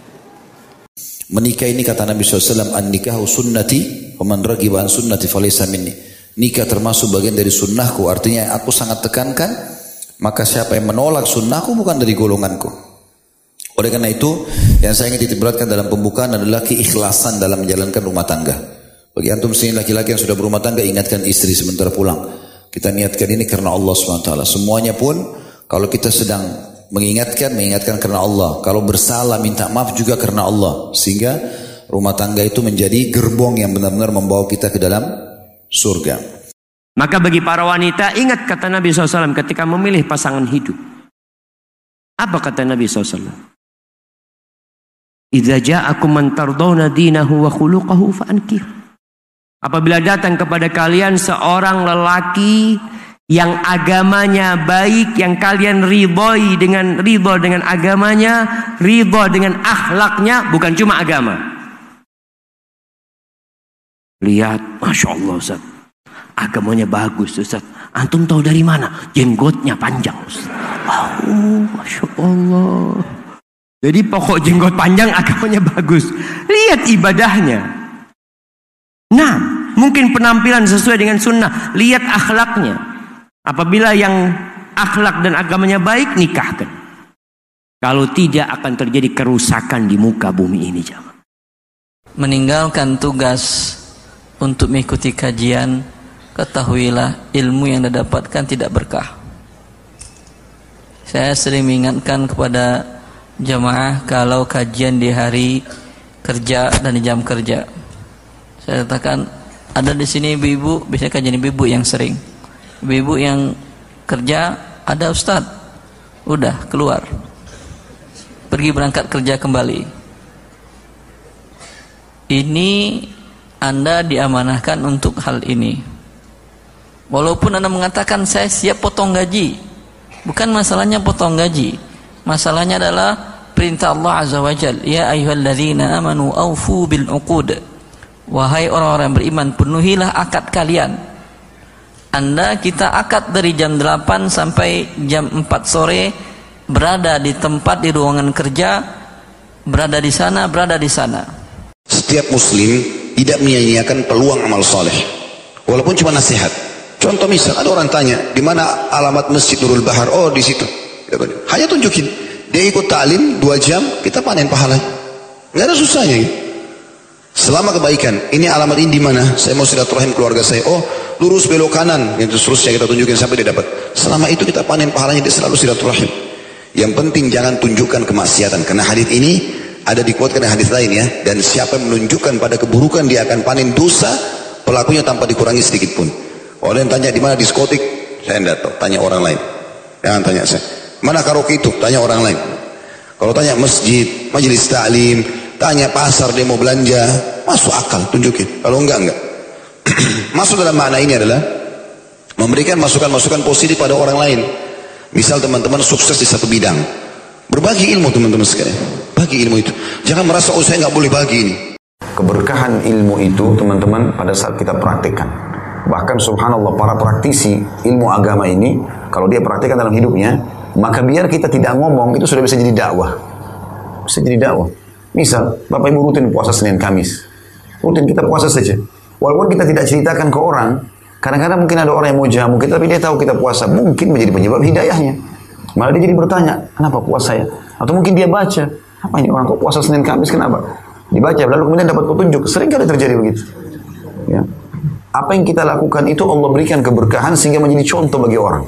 Menikah ini kata Nabi SAW, an nikahu sunnati, waman ragiba an sunnati falaysa minni. Nikah termasuk bagian dari sunnahku, artinya aku sangat tekankan, maka siapa yang menolak sunnahku bukan dari golonganku. Oleh karena itu, yang saya ingin ditiberatkan dalam pembukaan adalah keikhlasan dalam menjalankan rumah tangga. Bagi antum sini laki-laki yang sudah berumah tangga, ingatkan istri sebentar pulang. Kita niatkan ini karena Allah SWT. Semuanya pun, kalau kita sedang mengingatkan, mengingatkan karena Allah. Kalau bersalah, minta maaf juga karena Allah. Sehingga rumah tangga itu menjadi gerbong yang benar-benar membawa kita ke dalam surga. Maka bagi para wanita, ingat kata Nabi SAW ketika memilih pasangan hidup. Apa kata Nabi SAW? Idza ja'akum man tardawna dinahu wa khuluquhu fa'ankih. Apabila datang kepada kalian seorang lelaki yang agamanya baik, yang kalian ridhoi dengan ridho dengan agamanya, ridho dengan akhlaknya, bukan cuma agama. Lihat, masya Allah Ustaz, agamanya bagus Ustaz. Antum tahu dari mana? Jenggotnya panjang Ustaz. Oh, masya Allah. Jadi pokok jenggot panjang agamanya bagus. Lihat ibadahnya. Nah, mungkin penampilan sesuai dengan sunnah. Lihat akhlaknya. Apabila yang akhlak dan agamanya baik, nikahkan. Kalau tidak akan terjadi kerusakan di muka bumi ini. Jamaah. Meninggalkan tugas untuk mengikuti kajian, ketahuilah ilmu yang didapatkan tidak berkah. Saya sering mengingatkan kepada jamaah kalau kajian di hari kerja dan di jam kerja. Saya katakan ada di sini ibu-ibu, biasanya kajian ibu-ibu yang sering. Ibu-ibu yang kerja ada ustad, udah keluar, pergi berangkat kerja kembali. Ini anda diamanahkan untuk hal ini. Walaupun anda mengatakan saya siap potong gaji, bukan masalahnya potong gaji, masalahnya adalah perintah Allah Azza wa Jal ya ayyuhalladzina amanu aufu bil uqud wahai orang-orang beriman penuhilah akad kalian anda kita akad dari jam 8 sampai jam 4 sore berada di tempat di ruangan kerja berada di sana berada di sana setiap muslim tidak menyia-nyiakan peluang amal soleh walaupun cuma nasihat contoh misal ada orang tanya di mana alamat masjid Nurul Bahar oh di situ hanya tunjukin dia ikut ta'lim dua jam, kita panen pahala. Nggak ada susahnya. Gitu. Selama kebaikan, ini alamat ini di mana? Saya mau silaturahim keluarga saya. Oh, lurus belok kanan. Yang seterusnya kita tunjukin sampai dia dapat. Selama itu kita panen pahalanya dia selalu silaturahim. Yang penting jangan tunjukkan kemaksiatan. Karena hadis ini ada dikuatkan hadis lain ya. Dan siapa yang menunjukkan pada keburukan dia akan panen dosa pelakunya tanpa dikurangi sedikit pun. Oleh yang tanya di mana diskotik, saya tidak tahu. Tanya orang lain. Jangan tanya saya. Mana karaoke itu? Tanya orang lain. Kalau tanya masjid, majelis ta'lim, tanya pasar dia mau belanja, masuk akal, tunjukin. Kalau enggak, enggak. [clears throat] masuk dalam makna ini adalah memberikan masukan-masukan positif pada orang lain. Misal teman-teman sukses di satu bidang. Berbagi ilmu teman-teman sekalian. Bagi ilmu itu. Jangan merasa, oh saya nggak boleh bagi ini. Keberkahan ilmu itu teman-teman pada saat kita praktikkan. Bahkan subhanallah para praktisi ilmu agama ini, kalau dia praktikkan dalam hidupnya, maka biar kita tidak ngomong itu sudah bisa jadi dakwah. Bisa jadi dakwah. Misal, Bapak Ibu rutin puasa Senin Kamis. Rutin kita puasa saja. Walaupun kita tidak ceritakan ke orang, kadang-kadang mungkin ada orang yang mau jamu kita, tapi dia tahu kita puasa. Mungkin menjadi penyebab hidayahnya. Malah dia jadi bertanya, kenapa puasa ya? Atau mungkin dia baca, apa ini orang kok puasa Senin Kamis, kenapa? Dibaca, lalu kemudian dapat petunjuk. Sering kali terjadi begitu. Ya. Apa yang kita lakukan itu Allah berikan keberkahan sehingga menjadi contoh bagi orang.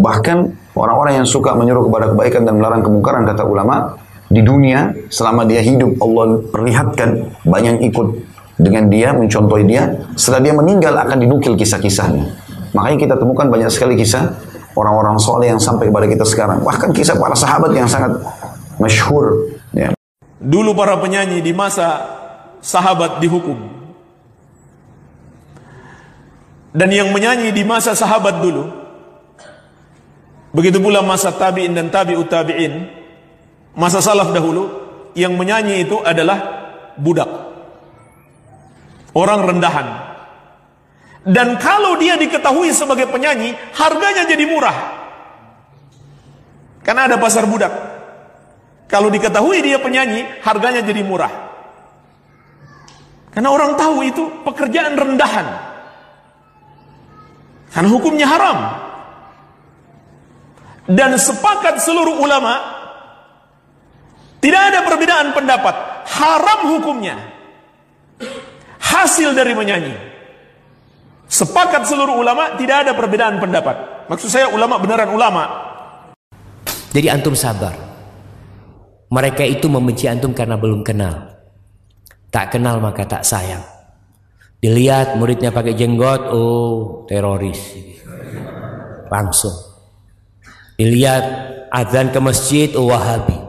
Bahkan Orang-orang yang suka menyuruh kepada kebaikan dan melarang kemungkaran kata ulama di dunia selama dia hidup Allah perlihatkan banyak ikut dengan dia, mencontohi dia. Setelah dia meninggal akan dinukil kisah-kisahnya. Makanya kita temukan banyak sekali kisah orang-orang soleh yang sampai kepada kita sekarang. Bahkan kisah para sahabat yang sangat masyhur. Ya. Dulu para penyanyi di masa sahabat dihukum. Dan yang menyanyi di masa sahabat dulu, begitu pula masa tabi'in dan tabi'ut tabi'in, masa salaf dahulu, yang menyanyi itu adalah budak. Orang rendahan. Dan kalau dia diketahui sebagai penyanyi, harganya jadi murah. Karena ada pasar budak. Kalau diketahui dia penyanyi, harganya jadi murah. Karena orang tahu itu pekerjaan rendahan. Karena hukumnya haram. Dan sepakat seluruh ulama tidak ada perbedaan pendapat. Haram hukumnya. Hasil dari menyanyi. Sepakat seluruh ulama tidak ada perbedaan pendapat. Maksud saya ulama beneran ulama. Jadi antum sabar. Mereka itu membenci antum karena belum kenal. Tak kenal maka tak sayang. Dilihat muridnya pakai jenggot, oh teroris. Langsung. Dilihat azan ke masjid, oh wahabi.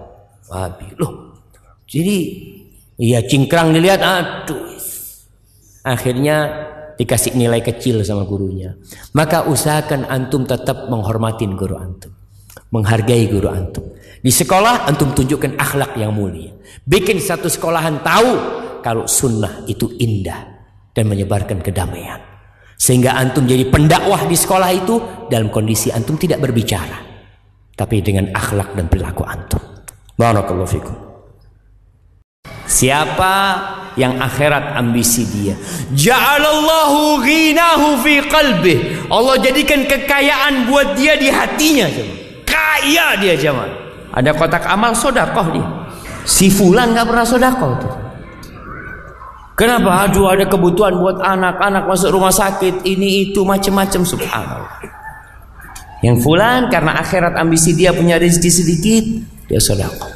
Wahabi. Loh, jadi iya cingkrang dilihat, aduh. Akhirnya dikasih nilai kecil sama gurunya. Maka usahakan antum tetap menghormatin guru antum. Menghargai guru antum. Di sekolah antum tunjukkan akhlak yang mulia. Bikin satu sekolahan tahu kalau sunnah itu indah dan menyebarkan kedamaian. Sehingga antum jadi pendakwah di sekolah itu dalam kondisi antum tidak berbicara. Tapi dengan akhlak dan perilaku antum. Barakallahu fikum. Siapa yang akhirat ambisi dia? Ja'alallahu ghinahu fi qalbih. Allah jadikan kekayaan buat dia di hatinya. Kaya dia zaman. Ada kotak amal sodakoh dia. Si fulan nggak pernah sodakoh tuh. Kenapa? Aduh ada kebutuhan buat anak-anak masuk rumah sakit ini itu macam-macam subhanallah. Yang fulan karena akhirat ambisi dia punya rezeki sedikit dia sedekah.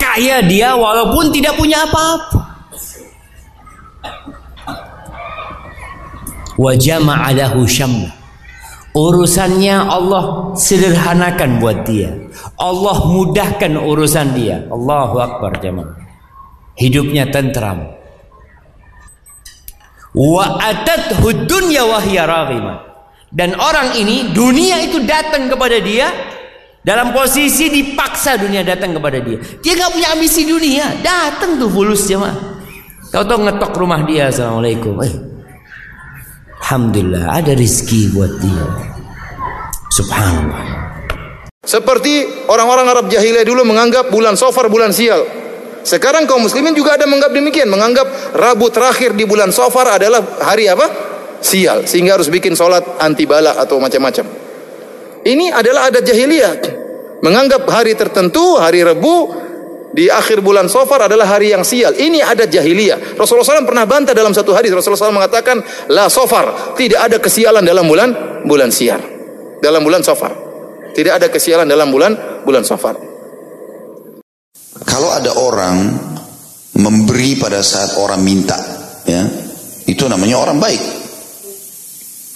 Kaya dia walaupun tidak punya apa-apa. Wa jama'alahu syamla. Urusannya Allah sederhanakan buat dia. Allah mudahkan urusan dia. Allahu Akbar jemaah hidupnya tentram wa atat dunya wa dan orang ini dunia itu datang kepada dia dalam posisi dipaksa dunia datang kepada dia. Dia nggak punya ambisi dunia. Datang tuh fulus jemaah. Kau tahu ngetok rumah dia assalamualaikum. Eh, alhamdulillah ada rezeki buat dia. Subhanallah. Seperti orang-orang Arab jahiliyah dulu menganggap bulan Sofar bulan sial. Sekarang kaum muslimin juga ada menganggap demikian, menganggap Rabu terakhir di bulan Safar adalah hari apa? Sial, sehingga harus bikin sholat anti bala atau macam-macam. Ini adalah adat jahiliyah. Menganggap hari tertentu, hari Rabu di akhir bulan Safar adalah hari yang sial. Ini adat jahiliyah. Rasulullah SAW pernah bantah dalam satu hadis. Rasulullah SAW mengatakan, la Safar, tidak ada kesialan dalam bulan bulan sial. Dalam bulan Safar. Tidak ada kesialan dalam bulan bulan Safar. Kalau ada orang memberi pada saat orang minta, ya, itu namanya orang baik.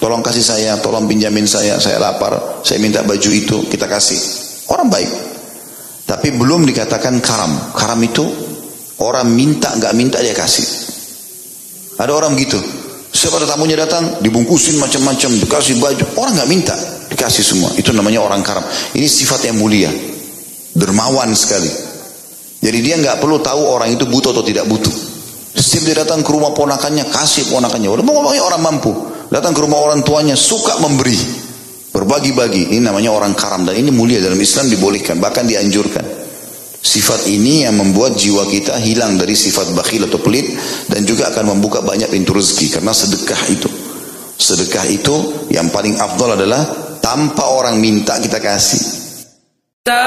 Tolong kasih saya, tolong pinjamin saya, saya lapar, saya minta baju itu, kita kasih. Orang baik. Tapi belum dikatakan karam. Karam itu orang minta nggak minta dia kasih. Ada orang gitu. Siapa tamunya datang, dibungkusin macam-macam, dikasih baju. Orang nggak minta, dikasih semua. Itu namanya orang karam. Ini sifat yang mulia, dermawan sekali. Jadi dia nggak perlu tahu orang itu butuh atau tidak butuh. Setiap dia datang ke rumah ponakannya, kasih ponakannya. Udah ngomongnya orang mampu. Datang ke rumah orang tuanya, suka memberi. Berbagi-bagi. Ini namanya orang karam. Dan ini mulia dalam Islam dibolehkan. Bahkan dianjurkan. Sifat ini yang membuat jiwa kita hilang dari sifat bakhil atau pelit. Dan juga akan membuka banyak pintu rezeki. Karena sedekah itu. Sedekah itu yang paling afdol adalah tanpa orang minta kita kasih. Kita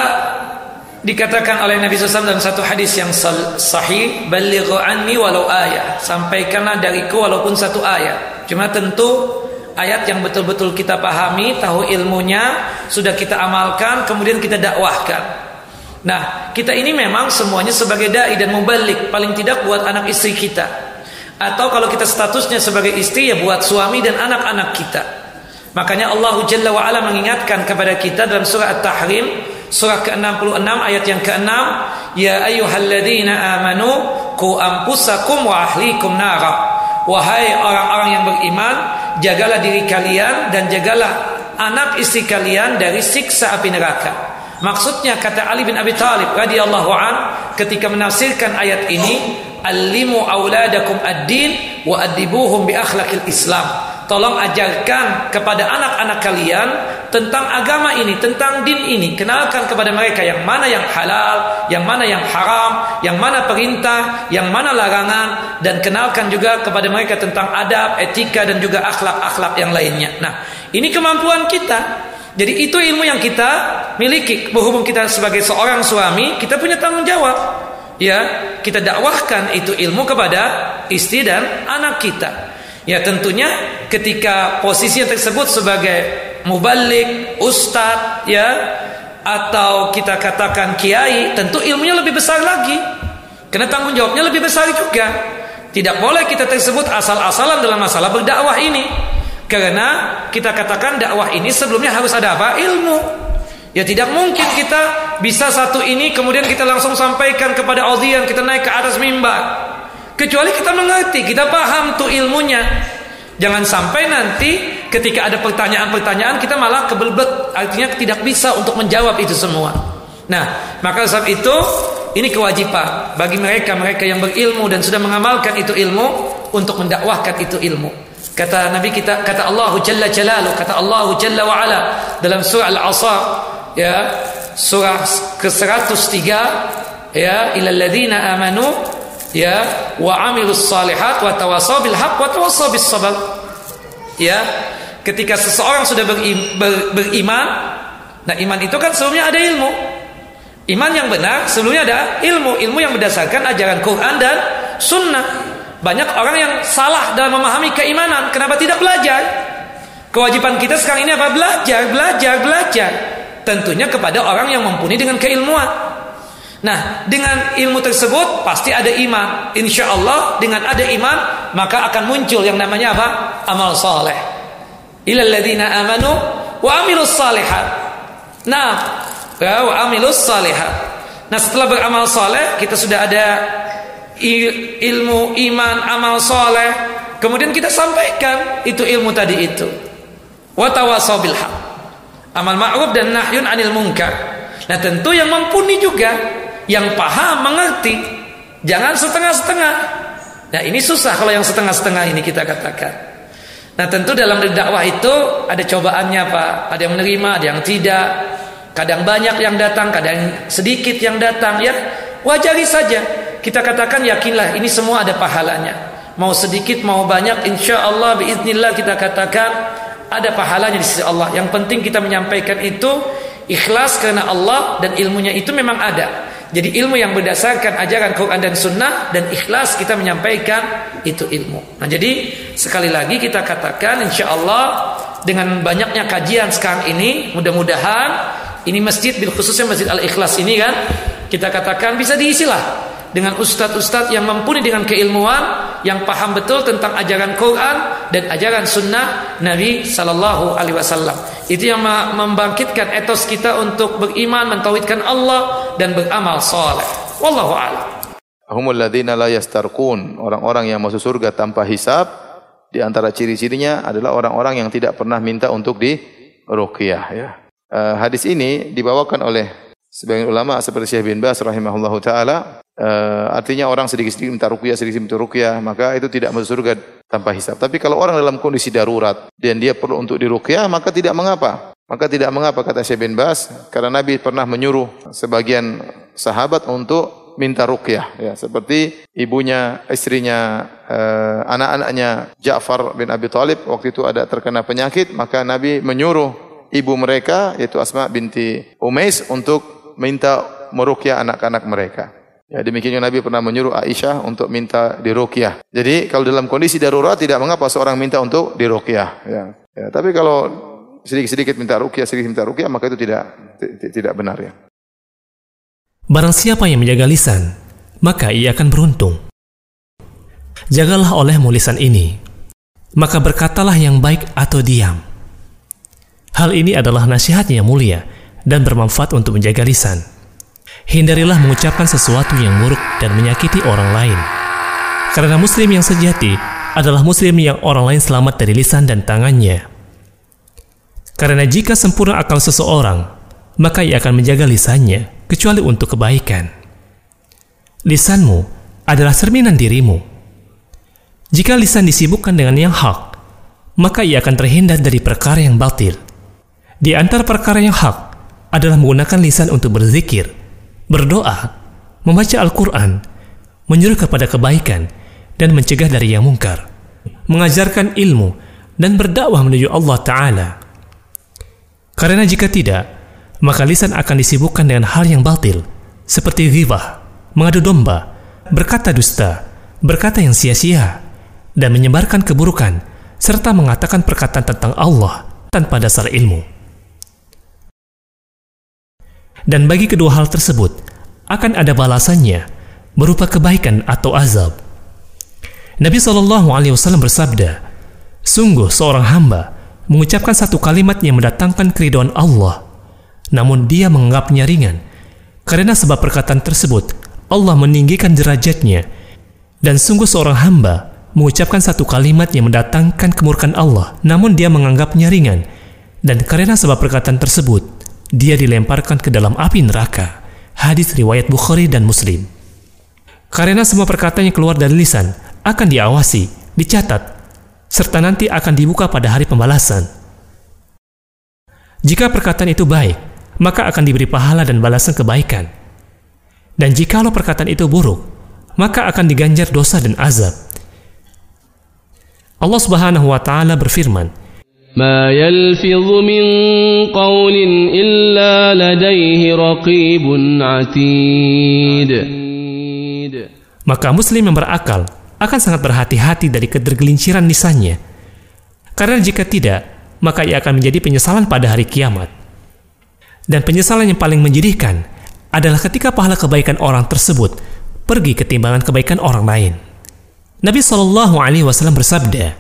dikatakan oleh Nabi SAW dalam satu hadis yang sahih balighu anni walau ayat sampaikanlah dariku walaupun satu ayat cuma tentu ayat yang betul-betul kita pahami tahu ilmunya sudah kita amalkan kemudian kita dakwahkan Nah, kita ini memang semuanya sebagai dai dan mubalik, paling tidak buat anak istri kita. Atau kalau kita statusnya sebagai istri ya buat suami dan anak-anak kita. Makanya Allah Jalla wa ala mengingatkan kepada kita dalam surah At-Tahrim surah ke-66 ayat yang ke-6, "Ya ayyuhalladzina amanu qu anfusakum wa ahlikum nara." Wahai orang-orang yang beriman, jagalah diri kalian dan jagalah anak istri kalian dari siksa api neraka. Maksudnya kata Ali bin Abi Thalib radhiyallahu an ketika menafsirkan ayat ini, "Allimu auladakum ad-din wa adibuhum bi akhlaqil Islam." Tolong ajarkan kepada anak-anak kalian tentang agama ini, tentang din ini. Kenalkan kepada mereka yang mana yang halal, yang mana yang haram, yang mana perintah, yang mana larangan dan kenalkan juga kepada mereka tentang adab, etika dan juga akhlak-akhlak yang lainnya. Nah, ini kemampuan kita. Jadi itu ilmu yang kita miliki. Berhubung kita sebagai seorang suami, kita punya tanggung jawab. Ya, kita dakwahkan itu ilmu kepada istri dan anak kita. Ya, tentunya ketika posisi tersebut sebagai mubalik, ustadz, ya, atau kita katakan kiai, tentu ilmunya lebih besar lagi. Karena tanggung jawabnya lebih besar juga. Tidak boleh kita tersebut asal-asalan dalam masalah berdakwah ini. Karena kita katakan dakwah ini sebelumnya harus ada apa? Ilmu. Ya tidak mungkin kita bisa satu ini kemudian kita langsung sampaikan kepada audien kita naik ke atas mimbar. Kecuali kita mengerti, kita paham tuh ilmunya. Jangan sampai nanti ketika ada pertanyaan-pertanyaan kita malah kebelbet, artinya tidak bisa untuk menjawab itu semua. Nah, maka sebab itu ini kewajiban bagi mereka mereka yang berilmu dan sudah mengamalkan itu ilmu untuk mendakwahkan itu ilmu. Kata Nabi kita kata Allah Jalla Jalalu kata Allah Jalla wa ala dalam surah Al-Asr ya surah ke-103 ya ilal ladzina amanu ya wa amilus salihat wa tawasaw bil haqq wa tawasaw bis sabr ya ketika seseorang sudah berim, ber, beriman nah iman itu kan sebelumnya ada ilmu iman yang benar sebelumnya ada ilmu ilmu yang berdasarkan ajaran Quran dan sunnah banyak orang yang salah dalam memahami keimanan. Kenapa tidak belajar? Kewajiban kita sekarang ini apa? Belajar, belajar, belajar. Tentunya kepada orang yang mumpuni dengan keilmuan. Nah, dengan ilmu tersebut pasti ada iman. Insya Allah dengan ada iman maka akan muncul yang namanya apa? Amal soleh. Ilalladzina amanu wa amilus salihat. Nah, ya, wa amilus salihat. Nah, setelah beramal soleh kita sudah ada ilmu iman amal soleh kemudian kita sampaikan itu ilmu tadi itu watawasau haq amal ma'ruf dan nahyun anil munkar nah tentu yang mumpuni juga yang paham mengerti. Jangan setengah-setengah. Nah ini susah kalau yang setengah-setengah ini kita katakan. Nah tentu dalam dakwah itu ada cobaannya Pak. Ada yang menerima ada yang tidak. Kadang banyak yang datang kadang sedikit yang datang ya. Wajari saja. Kita katakan yakinlah ini semua ada pahalanya. Mau sedikit mau banyak insya Allah biiznillah kita katakan ada pahalanya di sisi Allah. Yang penting kita menyampaikan itu ikhlas karena Allah dan ilmunya itu memang ada. Jadi ilmu yang berdasarkan ajaran Quran dan Sunnah dan ikhlas kita menyampaikan itu ilmu. Nah jadi sekali lagi kita katakan insya Allah dengan banyaknya kajian sekarang ini mudah-mudahan ini masjid bil khususnya masjid al ikhlas ini kan kita katakan bisa diisilah dengan ustadz-ustadz yang mumpuni dengan keilmuan yang paham betul tentang ajaran Quran dan ajaran sunnah Nabi Sallallahu Alaihi Wasallam. Itu yang membangkitkan etos kita untuk beriman, mentauhidkan Allah dan beramal soleh. Wallahu a'lam. Humul ladzina la yastarqun, orang-orang yang masuk surga tanpa hisab. Di antara ciri-cirinya adalah orang-orang yang tidak pernah minta untuk di ruqyah ya. Uh, hadis ini dibawakan oleh sebagian ulama seperti Syekh bin Bas rahimahullahu taala Uh, artinya orang sedikit-sedikit minta rukyah, sedikit minta rukyah, maka itu tidak masuk surga tanpa hisab. Tapi kalau orang dalam kondisi darurat dan dia perlu untuk dirukyah, maka tidak mengapa. Maka tidak mengapa kata Syekh bin Bas, karena Nabi pernah menyuruh sebagian sahabat untuk minta rukyah ya seperti ibunya istrinya uh, anak-anaknya Ja'far bin Abi Thalib waktu itu ada terkena penyakit maka Nabi menyuruh ibu mereka yaitu Asma binti Umais untuk minta merukyah anak-anak mereka Ya, demikian Nabi pernah menyuruh Aisyah untuk minta diruqyah. Jadi kalau dalam kondisi darurat tidak mengapa seorang minta untuk diruqyah. Ya. Ya, tapi kalau sedikit-sedikit minta ruqyah, sedikit minta ruqyah maka itu tidak tidak benar ya. Barang siapa yang menjaga lisan, maka ia akan beruntung. Jagalah olehmu lisan ini, maka berkatalah yang baik atau diam. Hal ini adalah nasihat yang mulia dan bermanfaat untuk menjaga lisan. Hindarilah mengucapkan sesuatu yang buruk dan menyakiti orang lain. Karena muslim yang sejati adalah muslim yang orang lain selamat dari lisan dan tangannya. Karena jika sempurna akal seseorang, maka ia akan menjaga lisannya, kecuali untuk kebaikan. Lisanmu adalah cerminan dirimu. Jika lisan disibukkan dengan yang hak, maka ia akan terhindar dari perkara yang batil. Di antara perkara yang hak adalah menggunakan lisan untuk berzikir, berdoa, membaca Al-Quran, menyuruh kepada kebaikan, dan mencegah dari yang mungkar, mengajarkan ilmu, dan berdakwah menuju Allah Ta'ala. Karena jika tidak, maka lisan akan disibukkan dengan hal yang batil, seperti ghibah, mengadu domba, berkata dusta, berkata yang sia-sia, dan menyebarkan keburukan, serta mengatakan perkataan tentang Allah tanpa dasar ilmu. Dan bagi kedua hal tersebut, akan ada balasannya berupa kebaikan atau azab. Nabi Wasallam bersabda, sungguh seorang hamba mengucapkan satu kalimat yang mendatangkan keridhaan Allah, namun dia menganggapnya ringan, karena sebab perkataan tersebut Allah meninggikan derajatnya, dan sungguh seorang hamba mengucapkan satu kalimat yang mendatangkan kemurkaan Allah, namun dia menganggapnya ringan, dan karena sebab perkataan tersebut, dia dilemparkan ke dalam api neraka. Hadis riwayat Bukhari dan Muslim. Karena semua perkataan yang keluar dari lisan akan diawasi, dicatat, serta nanti akan dibuka pada hari pembalasan. Jika perkataan itu baik, maka akan diberi pahala dan balasan kebaikan. Dan jikalau perkataan itu buruk, maka akan diganjar dosa dan azab. Allah Subhanahu wa taala berfirman, ما يلفظ من قول إلا لديه رقيب عتيد Maka muslim yang berakal akan sangat berhati-hati dari kedergelinciran lisannya. Karena jika tidak, maka ia akan menjadi penyesalan pada hari kiamat. Dan penyesalan yang paling menjadikan adalah ketika pahala kebaikan orang tersebut pergi ke timbangan kebaikan orang lain. Nabi Shallallahu Alaihi Wasallam bersabda,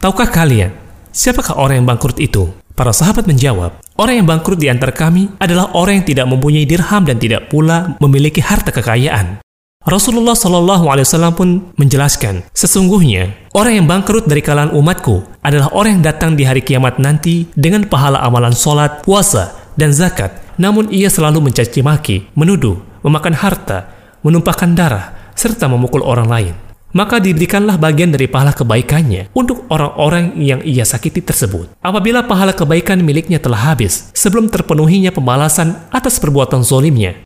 Tahukah kalian siapakah orang yang bangkrut itu? Para sahabat menjawab, orang yang bangkrut di antara kami adalah orang yang tidak mempunyai dirham dan tidak pula memiliki harta kekayaan. Rasulullah Shallallahu Alaihi Wasallam pun menjelaskan, sesungguhnya orang yang bangkrut dari kalangan umatku adalah orang yang datang di hari kiamat nanti dengan pahala amalan sholat, puasa, dan zakat, namun ia selalu mencaci maki, menuduh, memakan harta, menumpahkan darah, serta memukul orang lain maka diberikanlah bagian dari pahala kebaikannya untuk orang-orang yang ia sakiti tersebut. Apabila pahala kebaikan miliknya telah habis sebelum terpenuhinya pembalasan atas perbuatan zolimnya,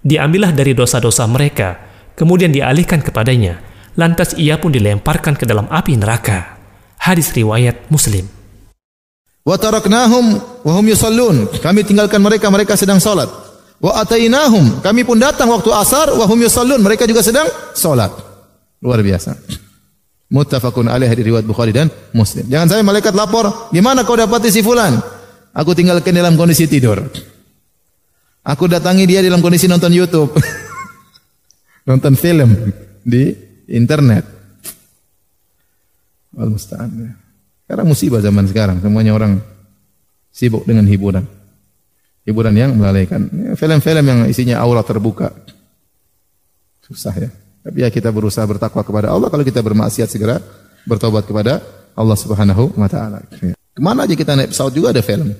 diambillah dari dosa-dosa mereka, kemudian dialihkan kepadanya, lantas ia pun dilemparkan ke dalam api neraka. Hadis riwayat Muslim. Wa taraknahum wa yusallun. Kami tinggalkan mereka, mereka sedang salat. Wa atainahum. Kami pun datang waktu asar wa hum yusallun. Mereka juga sedang salat. Luar biasa. Muttafaqun alaih di riwayat Bukhari dan Muslim. Jangan sampai malaikat lapor, "Gimana kau dapati si fulan?" Aku tinggalkan dalam kondisi tidur. Aku datangi dia dalam kondisi nonton YouTube. [laughs] nonton film di internet. Wal musta'an. Sekarang musibah zaman sekarang, semuanya orang sibuk dengan hiburan. Hiburan yang melalaikan. Film-film yang isinya aurat terbuka. Susah ya. Tapi ya kita berusaha bertakwa kepada Allah. Kalau kita bermaksiat segera bertobat kepada Allah Subhanahu wa taala. Ke mana aja kita naik pesawat juga ada film.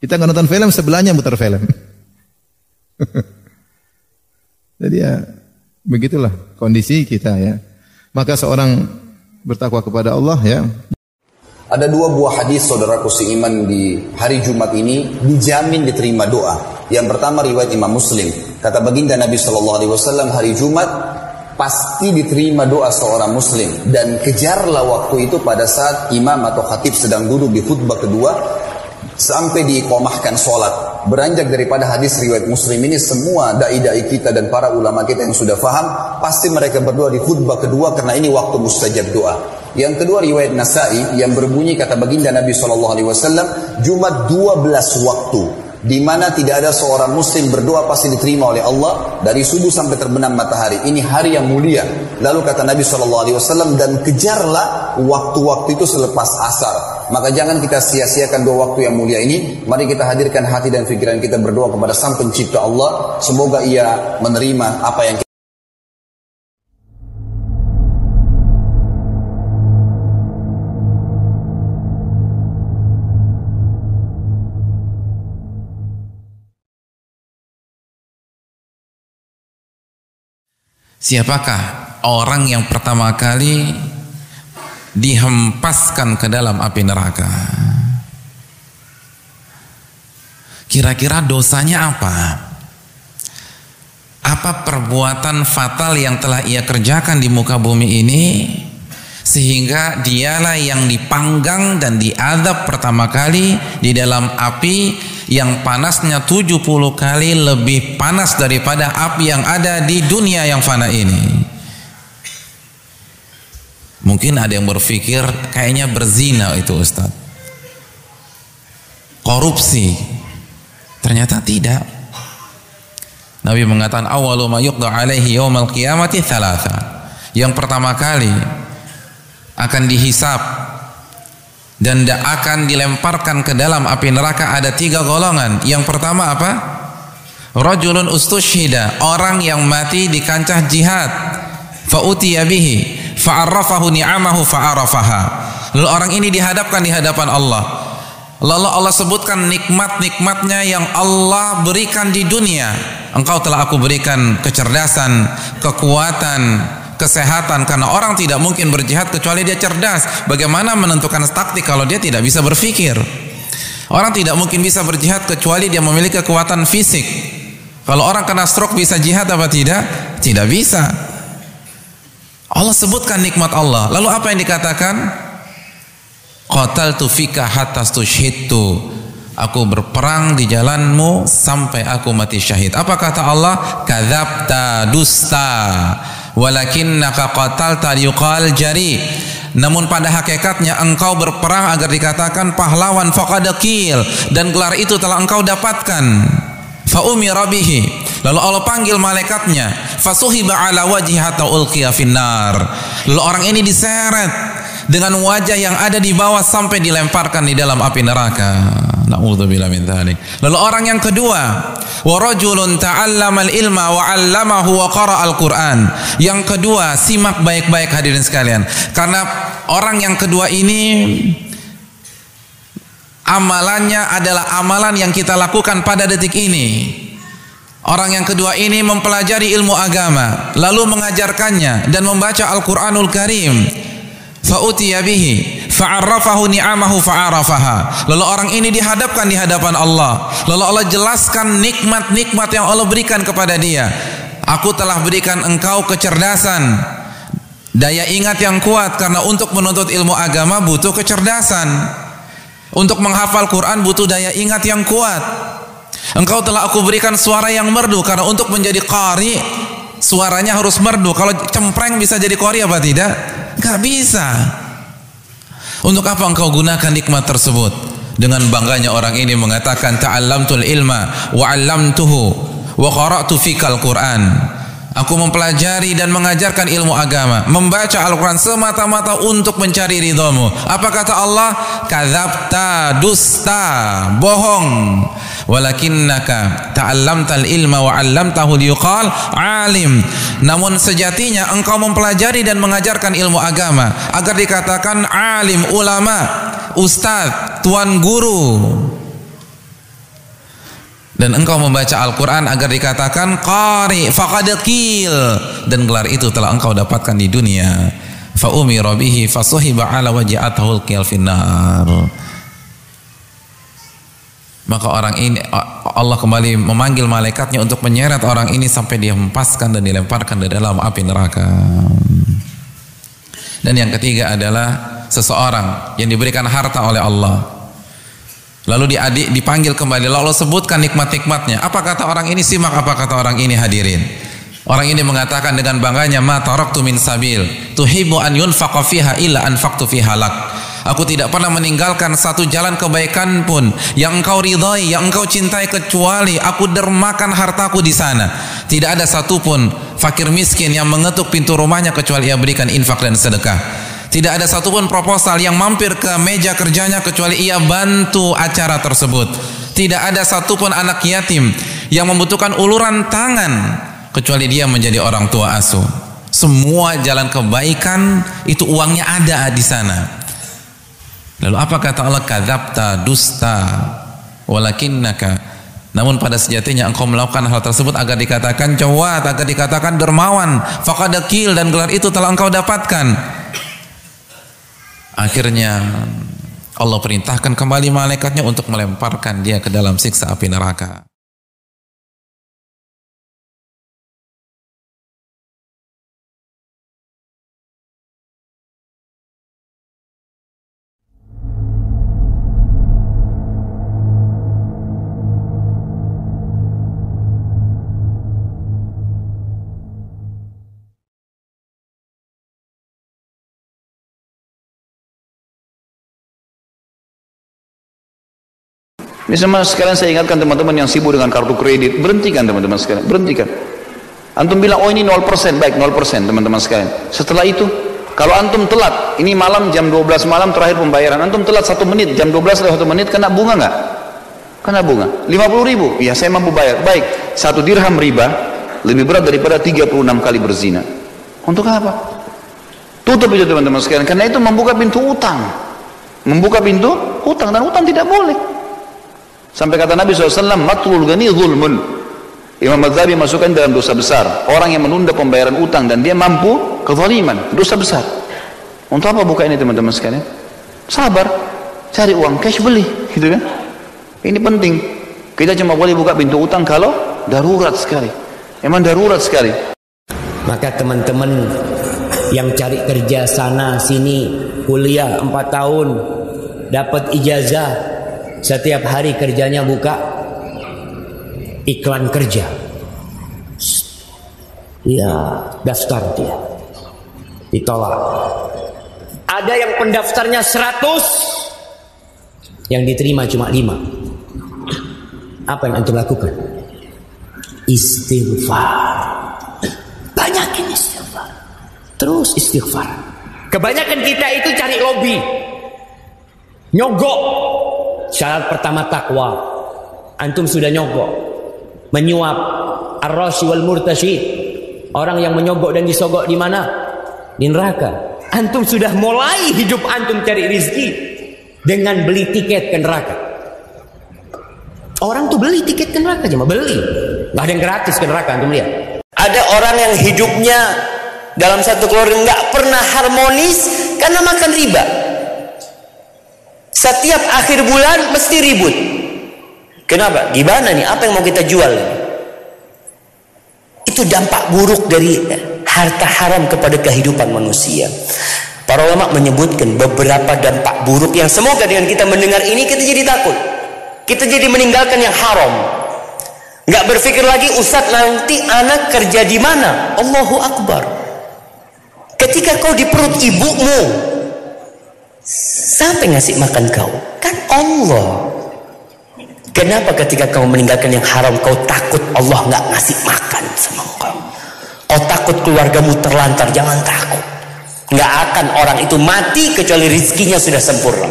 Kita nggak nonton film sebelahnya muter film. [laughs] Jadi ya begitulah kondisi kita ya. Maka seorang bertakwa kepada Allah ya. Ada dua buah hadis saudaraku seiman di hari Jumat ini dijamin diterima doa. Yang pertama riwayat Imam Muslim. Kata baginda Nabi Shallallahu Alaihi Wasallam hari Jumat pasti diterima doa seorang Muslim dan kejarlah waktu itu pada saat imam atau khatib sedang duduk di khutbah kedua sampai dikomahkan sholat. Beranjak daripada hadis riwayat Muslim ini semua dai-dai kita dan para ulama kita yang sudah faham pasti mereka berdoa di khutbah kedua karena ini waktu mustajab doa. Yang kedua riwayat Nasai yang berbunyi kata baginda Nabi Shallallahu Alaihi Wasallam Jumat 12 waktu di mana tidak ada seorang muslim berdoa pasti diterima oleh Allah dari subuh sampai terbenam matahari. Ini hari yang mulia. Lalu kata Nabi SAW dan kejarlah waktu-waktu itu selepas asar. Maka jangan kita sia-siakan dua waktu yang mulia ini. Mari kita hadirkan hati dan pikiran kita berdoa kepada Sang Pencipta Allah. Semoga Ia menerima apa yang kita Siapakah orang yang pertama kali dihempaskan ke dalam api neraka? Kira-kira dosanya apa? Apa perbuatan fatal yang telah ia kerjakan di muka bumi ini sehingga dialah yang dipanggang dan diadab pertama kali di dalam api yang panasnya 70 kali lebih panas daripada api yang ada di dunia yang fana ini. Mungkin ada yang berpikir kayaknya berzina itu Ustaz. Korupsi. Ternyata tidak. Nabi mengatakan awalu ma yuqda alaihi yaumal qiyamati thalatha. Yang pertama kali akan dihisap dan tidak akan dilemparkan ke dalam api neraka. Ada tiga golongan. Yang pertama apa? Rajulun ustushhida orang yang mati di kancah jihad. Fa'utiya bihi fa'arrafahu ni'amahu fa'arafaha. Lalu orang ini dihadapkan di hadapan Allah. Lalu Allah sebutkan nikmat-nikmatnya yang Allah berikan di dunia. Engkau telah aku berikan kecerdasan kekuatan kesehatan karena orang tidak mungkin berjihad kecuali dia cerdas. Bagaimana menentukan taktik kalau dia tidak bisa berpikir? Orang tidak mungkin bisa berjihad kecuali dia memiliki kekuatan fisik. Kalau orang kena stroke bisa jihad apa tidak? Tidak bisa. Allah sebutkan nikmat Allah. Lalu apa yang dikatakan? Qataltu fika hatta tushhidtu. Aku berperang di jalanmu sampai aku mati syahid. Apa kata Allah? Kadzabta dusta walakinnaka qatalta yuqal jari. Namun pada hakikatnya engkau berperang agar dikatakan pahlawan faqadakil dan gelar itu telah engkau dapatkan. Fa umira bihi. Lalu Allah panggil malaikatnya. Fasuhiba ala wajhi hatta lalu orang ini diseret dengan wajah yang ada di bawah sampai dilemparkan di dalam api neraka Na'udzubillah min dzalik. Lalu orang yang kedua, wa rajulun ta'allamal ilma wa 'allamahu wa qara'al Qur'an. Yang kedua, simak baik-baik hadirin sekalian. Karena orang yang kedua ini amalannya adalah amalan yang kita lakukan pada detik ini. Orang yang kedua ini mempelajari ilmu agama, lalu mengajarkannya dan membaca Al-Qur'anul Karim. Fa'utiya bihi fa'arrafahu ni'amahu fa'arafaha. Lalu orang ini dihadapkan di hadapan Allah. Lalu Allah jelaskan nikmat-nikmat yang Allah berikan kepada dia. Aku telah berikan engkau kecerdasan. Daya ingat yang kuat karena untuk menuntut ilmu agama butuh kecerdasan. Untuk menghafal Quran butuh daya ingat yang kuat. Engkau telah aku berikan suara yang merdu karena untuk menjadi qari suaranya harus merdu. Kalau cempreng bisa jadi qari apa tidak? gak bisa untuk apa engkau gunakan nikmat tersebut? Dengan bangganya orang ini mengatakan ta'allamtul ilma wa 'allamtuhu wa qara'tu fikal Qur'an. Aku mempelajari dan mengajarkan ilmu agama, membaca Al-Quran semata-mata untuk mencari ridhamu. Apa kata Allah? Kadzabta, dusta, bohong. Walakinnaka ta'allamtal ilma wa 'allamtahu liyuqal alim. Namun sejatinya engkau mempelajari dan mengajarkan ilmu agama agar dikatakan alim, ulama, ustaz, tuan guru dan engkau membaca Al-Quran agar dikatakan qari faqadqil dan gelar itu telah engkau dapatkan di dunia. Fa umira bihi fasuhiba ala waj'atahu al finnar. Maka orang ini Allah kembali memanggil malaikatnya untuk menyeret orang ini sampai dia hempaskan dan dilemparkan ke dalam api neraka. Dan yang ketiga adalah seseorang yang diberikan harta oleh Allah Lalu diadik dipanggil kembali. Lalu sebutkan nikmat-nikmatnya. Apa kata orang ini? Simak apa kata orang ini hadirin. Orang ini mengatakan dengan bangganya, "Ma taraktu min sabil tuhibbu an yunfaqa fiha illa anfaqtu fiha lak." Aku tidak pernah meninggalkan satu jalan kebaikan pun yang engkau ridhai, yang engkau cintai kecuali aku dermakan hartaku di sana. Tidak ada satupun fakir miskin yang mengetuk pintu rumahnya kecuali ia berikan infak dan sedekah. Tidak ada satupun proposal yang mampir ke meja kerjanya kecuali ia bantu acara tersebut. Tidak ada satupun anak yatim yang membutuhkan uluran tangan kecuali dia menjadi orang tua asuh. Semua jalan kebaikan itu uangnya ada di sana. Lalu apa kata Allah? Kadzabta dusta walakinnaka namun pada sejatinya engkau melakukan hal tersebut agar dikatakan jawat, agar dikatakan dermawan, fakadakil dan gelar itu telah engkau dapatkan. Akhirnya Allah perintahkan kembali malaikatnya untuk melemparkan dia ke dalam siksa api neraka. Sama sekalian saya ingatkan teman-teman yang sibuk dengan kartu kredit, berhentikan teman-teman sekalian, berhentikan. Antum bilang, oh ini 0%, baik 0% teman-teman sekalian. Setelah itu, kalau antum telat, ini malam jam 12 malam terakhir pembayaran, antum telat satu menit, jam 12 atau satu menit, kena bunga nggak? Kena bunga. 50 ribu, ya saya mampu bayar. Baik, satu dirham riba lebih berat daripada 36 kali berzina. Untuk apa? Tutup itu teman-teman sekalian, karena itu membuka pintu utang. Membuka pintu utang, dan utang tidak boleh. Sampai kata Nabi SAW, matlul gani zulmun. Imam Madhabi masukkan dalam dosa besar. Orang yang menunda pembayaran utang dan dia mampu kezaliman, dosa besar. Untuk apa buka ini teman-teman sekalian? Sabar, cari uang cash beli, gitu kan? Ini penting. Kita cuma boleh buka pintu utang kalau darurat sekali. Emang darurat sekali. Maka teman-teman yang cari kerja sana sini, kuliah 4 tahun, dapat ijazah, setiap hari kerjanya buka iklan kerja. Ya, daftar dia. Ditolak. Ada yang pendaftarnya 100 yang diterima cuma 5. Apa yang antum lakukan? Istighfar. Banyakin istighfar. Terus istighfar. Kebanyakan kita itu cari lobby. Nyogok Syarat pertama takwa. Antum sudah nyogok. Menyuap. Ar-rashi wal. Orang yang menyogok dan disogok di mana? Di neraka. Antum sudah mulai hidup antum cari rizki. Dengan beli tiket ke neraka. Orang tuh beli tiket ke neraka cuma beli. Gak ada yang gratis ke neraka antum lihat. Ada orang yang hidupnya dalam satu keluarga nggak pernah harmonis karena makan riba. Setiap akhir bulan mesti ribut. Kenapa? Gimana nih? Apa yang mau kita jual? Itu dampak buruk dari harta haram kepada kehidupan manusia. Para ulama menyebutkan beberapa dampak buruk yang semoga dengan kita mendengar ini kita jadi takut. Kita jadi meninggalkan yang haram. Gak berpikir lagi Ustadz nanti anak kerja di mana? Allahu Akbar. Ketika kau di perut ibumu, Siapa ngasih makan kau? Kan Allah. Kenapa ketika kau meninggalkan yang haram kau takut Allah nggak ngasih makan sama kau? Kau takut keluargamu terlantar, jangan takut. Nggak akan orang itu mati kecuali rizkinya sudah sempurna.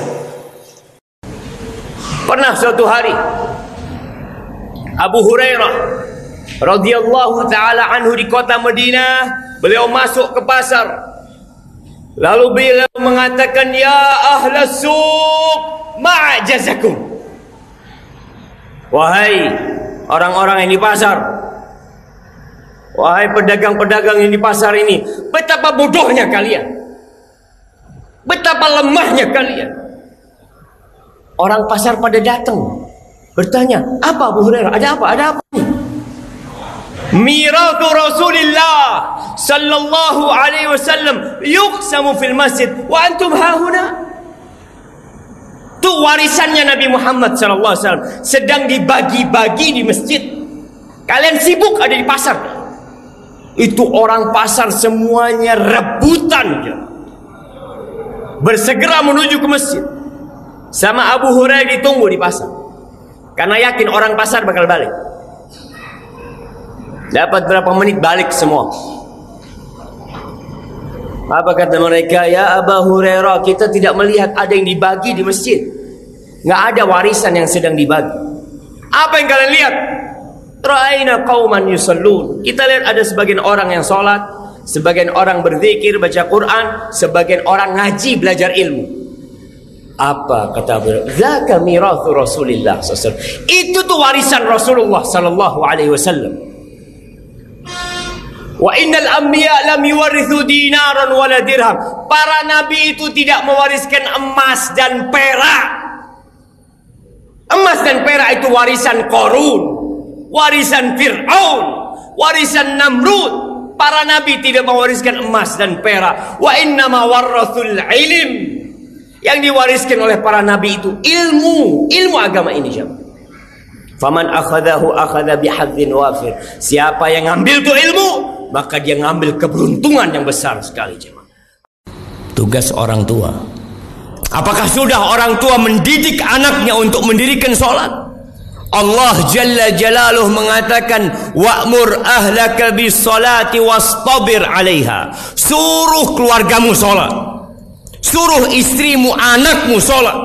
Pernah suatu hari Abu Hurairah radhiyallahu taala anhu di kota Madinah, beliau masuk ke pasar Lalu beliau mengatakan ya ahla suq ma'jazakum. Wahai orang-orang yang di pasar. Wahai pedagang-pedagang yang di pasar ini, betapa bodohnya kalian. Betapa lemahnya kalian. Orang pasar pada datang bertanya, "Apa Abu Hurairah? Ada apa? Ada apa nih?" Mirathu Rasulillah sallallahu alaihi wasallam yuqsamu fil masjid wa antum hahuna itu warisannya Nabi Muhammad sallallahu alaihi wasallam sedang dibagi-bagi di masjid kalian sibuk ada di pasar itu orang pasar semuanya rebutan bersegera menuju ke masjid. Sama Abu Hurairah ditunggu di pasar. Karena yakin orang pasar bakal balik. Dapat berapa menit balik semua. Apa kata mereka? Ya Abu Hurairah, kita tidak melihat ada yang dibagi di masjid. Nggak ada warisan yang sedang dibagi. Apa yang kalian lihat? Ra'aina qauman yusallun. Kita lihat ada sebagian orang yang sholat, sebagian orang berzikir, baca Quran, sebagian orang ngaji, belajar ilmu. Apa kata beliau? Zaka Rasulillah. Itu tuh warisan Rasulullah sallallahu alaihi wasallam. Wa innal anbiya lam yuwarithu dinaran wala dirham. Para nabi itu tidak mewariskan emas dan perak. Emas dan perak itu warisan Korun, warisan Fir'aun, warisan Namrud. Para nabi tidak mewariskan emas dan perak. Wa innama warrathul ilm. Yang diwariskan oleh para nabi itu ilmu, ilmu agama ini jemaah. Faman akhadahu akhadha bihadzin wafir. Siapa yang ngambil itu ilmu, maka dia ngambil keberuntungan yang besar sekali jemaah. Tugas orang tua. Apakah sudah orang tua mendidik anaknya untuk mendirikan sholat? Allah Jalla Jalaluh mengatakan wa'mur ahlaka bis salati wastabir 'alaiha. Suruh keluargamu sholat. Suruh istrimu, anakmu sholat.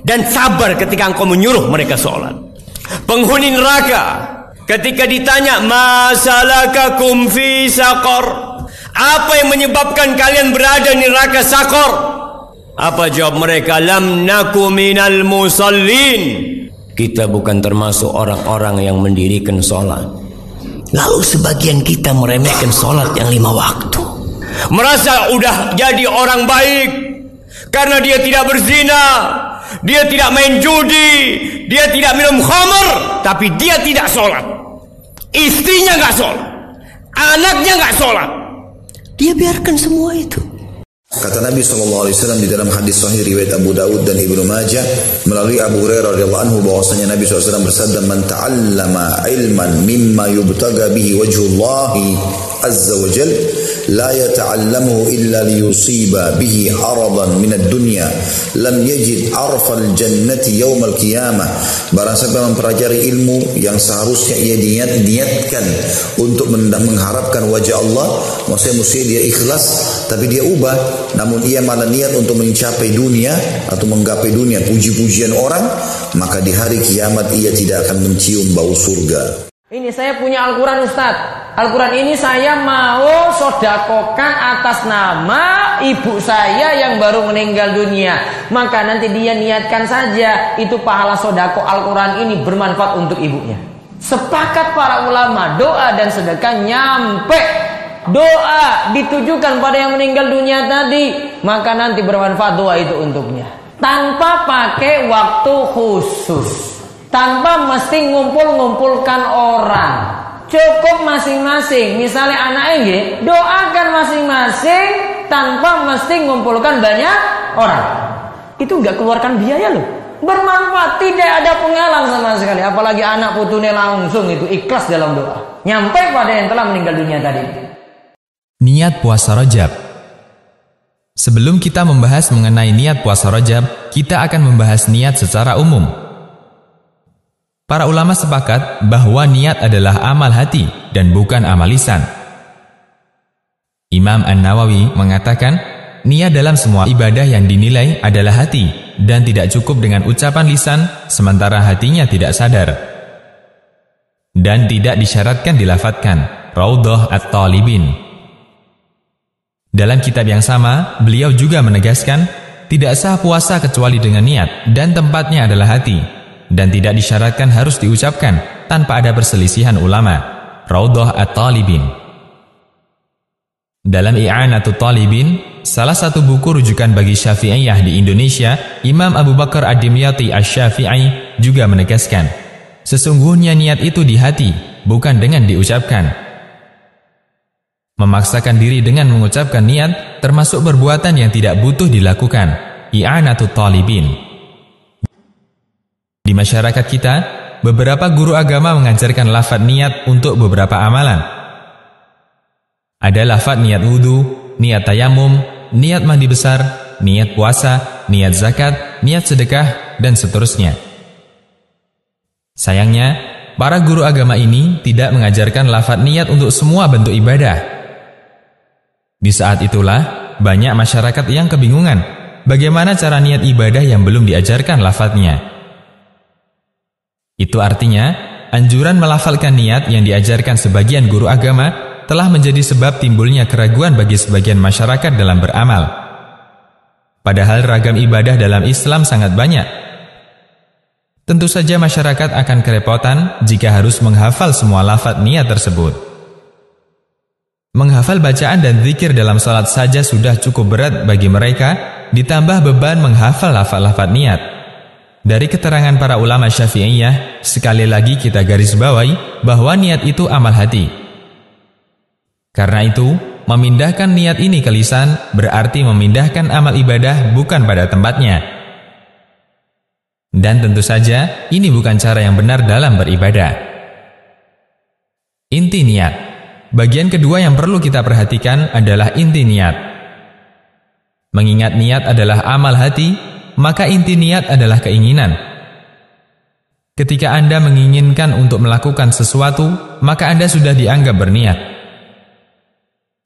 Dan sabar ketika engkau menyuruh mereka sholat. Penghuni neraka ketika ditanya masalakakum fi saqar? Apa yang menyebabkan kalian berada di neraka sakor apa jawab mereka? Lam naku minal musallin. Kita bukan termasuk orang-orang yang mendirikan sholat lalu sebagian kita meremehkan sholat yang lima waktu. Merasa udah jadi orang baik. Karena dia tidak berzina dia tidak main judi, dia tidak minum khamar, tapi dia tidak sholat. Istrinya nggak sholat, anaknya nggak sholat. Dia biarkan semua itu. Kata Nabi SAW di dalam hadis sahih riwayat Abu Daud dan Ibnu Majah melalui Abu Hurairah radhiyallahu anhu bahwasanya Nabi SAW bersabda man ta'allama ilman mimma yubtaga bihi wajhullah azza wa jal la yata'allamuhu illa liyusiba bihi aradan min ad-dunya lam yajid arfal jannati yawmal qiyamah. Barang siapa mempelajari ilmu yang seharusnya ia niat niatkan untuk mengharapkan wajah Allah maksudnya mesti dia ikhlas tapi dia ubah namun ia malah niat untuk mencapai dunia atau menggapai dunia puji-pujian orang maka di hari kiamat ia tidak akan mencium bau surga. Ini saya punya Al-Quran Ustaz. Al-Quran ini saya mau sodakokan atas nama ibu saya yang baru meninggal dunia. Maka nanti dia niatkan saja Itu pahala sodako Al-Quran ini bermanfaat untuk ibunya. Sepakat para ulama doa dan sedekah nyampe Doa ditujukan pada yang meninggal dunia tadi Maka nanti bermanfaat doa itu untuknya Tanpa pakai waktu khusus tanpa mesti ngumpul-ngumpulkan orang. Cukup masing-masing. Misalnya anak ini doakan masing-masing tanpa mesti ngumpulkan banyak orang. Itu nggak keluarkan biaya loh. Bermanfaat, tidak ada penghalang sama sekali. Apalagi anak putune langsung itu ikhlas dalam doa. Nyampe pada yang telah meninggal dunia tadi. Niat puasa Rajab Sebelum kita membahas mengenai niat puasa Rajab, kita akan membahas niat secara umum. Para ulama sepakat bahwa niat adalah amal hati dan bukan amal lisan. Imam An-Nawawi mengatakan, niat dalam semua ibadah yang dinilai adalah hati dan tidak cukup dengan ucapan lisan sementara hatinya tidak sadar. Dan tidak disyaratkan dilafatkan, Raudhah At-Talibin. Dalam kitab yang sama, beliau juga menegaskan, tidak sah puasa kecuali dengan niat dan tempatnya adalah hati dan tidak disyaratkan harus diucapkan tanpa ada perselisihan ulama. Raudhah At-Talibin Dalam I'anatul Talibin, salah satu buku rujukan bagi Syafi'iyah di Indonesia, Imam Abu Bakar Ad-Dimyati Asy-Syafi'i juga menegaskan, sesungguhnya niat itu di hati, bukan dengan diucapkan. Memaksakan diri dengan mengucapkan niat termasuk perbuatan yang tidak butuh dilakukan. I'anatul Talibin di masyarakat kita, beberapa guru agama mengajarkan lafad niat untuk beberapa amalan. Ada lafad niat wudhu, niat tayamum, niat mandi besar, niat puasa, niat zakat, niat sedekah, dan seterusnya. Sayangnya, para guru agama ini tidak mengajarkan lafat niat untuk semua bentuk ibadah. Di saat itulah, banyak masyarakat yang kebingungan bagaimana cara niat ibadah yang belum diajarkan lafadznya. Itu artinya, anjuran melafalkan niat yang diajarkan sebagian guru agama telah menjadi sebab timbulnya keraguan bagi sebagian masyarakat dalam beramal. Padahal ragam ibadah dalam Islam sangat banyak. Tentu saja masyarakat akan kerepotan jika harus menghafal semua lafaz niat tersebut. Menghafal bacaan dan zikir dalam salat saja sudah cukup berat bagi mereka, ditambah beban menghafal lafaz-lafaz niat. Dari keterangan para ulama syafi'iyah, sekali lagi kita garis bawahi bahwa niat itu amal hati. Karena itu, memindahkan niat ini ke lisan berarti memindahkan amal ibadah bukan pada tempatnya. Dan tentu saja, ini bukan cara yang benar dalam beribadah. Inti niat Bagian kedua yang perlu kita perhatikan adalah inti niat. Mengingat niat adalah amal hati, maka inti niat adalah keinginan. Ketika Anda menginginkan untuk melakukan sesuatu, maka Anda sudah dianggap berniat.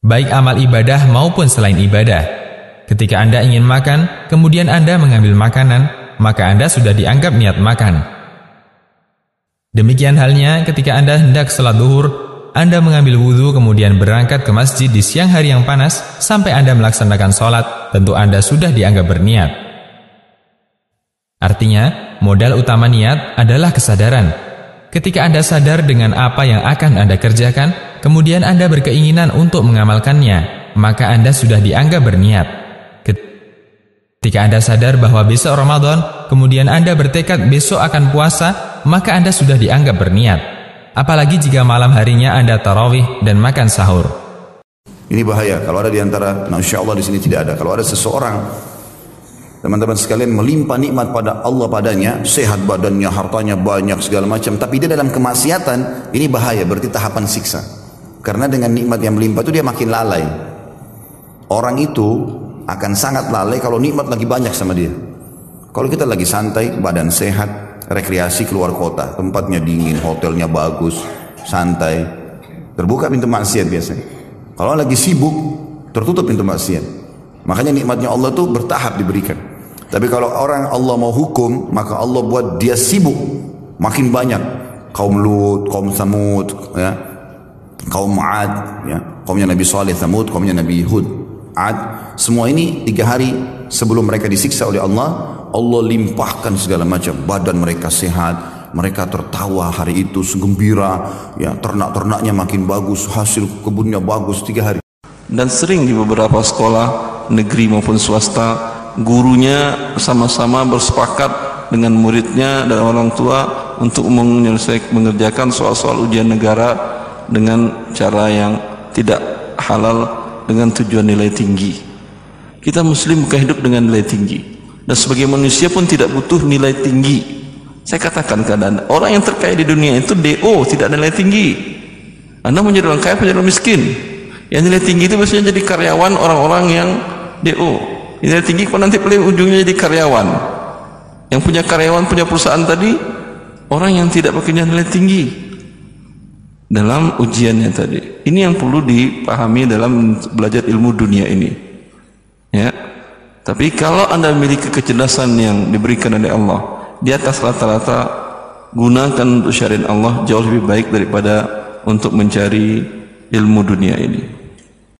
Baik amal ibadah maupun selain ibadah. Ketika Anda ingin makan, kemudian Anda mengambil makanan, maka Anda sudah dianggap niat makan. Demikian halnya ketika Anda hendak sholat duhur, Anda mengambil wudhu kemudian berangkat ke masjid di siang hari yang panas sampai Anda melaksanakan sholat, tentu Anda sudah dianggap berniat. Artinya, modal utama niat adalah kesadaran. Ketika Anda sadar dengan apa yang akan Anda kerjakan, kemudian Anda berkeinginan untuk mengamalkannya, maka Anda sudah dianggap berniat. Ketika Anda sadar bahwa besok Ramadan, kemudian Anda bertekad besok akan puasa, maka Anda sudah dianggap berniat. Apalagi jika malam harinya Anda tarawih dan makan sahur. Ini bahaya. Kalau ada di antara, nah insya Allah di sini tidak ada. Kalau ada seseorang, teman-teman sekalian melimpah nikmat pada Allah padanya, sehat badannya, hartanya banyak segala macam, tapi dia dalam kemaksiatan, ini bahaya. Berarti tahapan siksa. Karena dengan nikmat yang melimpah itu dia makin lalai. Orang itu akan sangat lalai kalau nikmat lagi banyak sama dia. Kalau kita lagi santai, badan sehat, rekreasi keluar kota, tempatnya dingin, hotelnya bagus, santai, terbuka pintu maksiat biasanya. Kalau lagi sibuk, tertutup pintu maksiat. Makanya nikmatnya Allah tuh bertahap diberikan. Tapi kalau orang Allah mau hukum, maka Allah buat dia sibuk, makin banyak. Kaum Lut, kaum Samud, ya, kaum Ad, ya, kaumnya Nabi Saleh, Samud, kaumnya Nabi Hud. Ad, semua ini tiga hari sebelum mereka disiksa oleh Allah, Allah limpahkan segala macam. Badan mereka sehat, mereka tertawa hari itu segembira, ya ternak-ternaknya makin bagus, hasil kebunnya bagus tiga hari. Dan sering di beberapa sekolah negeri maupun swasta, gurunya sama-sama bersepakat dengan muridnya dan orang tua untuk menyelesaikan mengerjakan soal-soal ujian negara dengan cara yang tidak halal dengan tujuan nilai tinggi. Kita muslim bukan hidup dengan nilai tinggi. Dan sebagai manusia pun tidak butuh nilai tinggi. Saya katakan keadaan orang yang terkaya di dunia itu DO, tidak nilai tinggi. Anda menjadi orang kaya, menjadi orang miskin. Yang nilai tinggi itu biasanya jadi karyawan orang-orang yang DO. Nilai tinggi kalau nanti ujungnya jadi karyawan. Yang punya karyawan, punya perusahaan tadi, orang yang tidak pakai nilai tinggi dalam ujiannya tadi. Ini yang perlu dipahami dalam belajar ilmu dunia ini. Ya. Tapi kalau Anda memiliki kecerdasan yang diberikan oleh Allah di atas rata-rata gunakan untuk syariat Allah jauh lebih baik daripada untuk mencari ilmu dunia ini.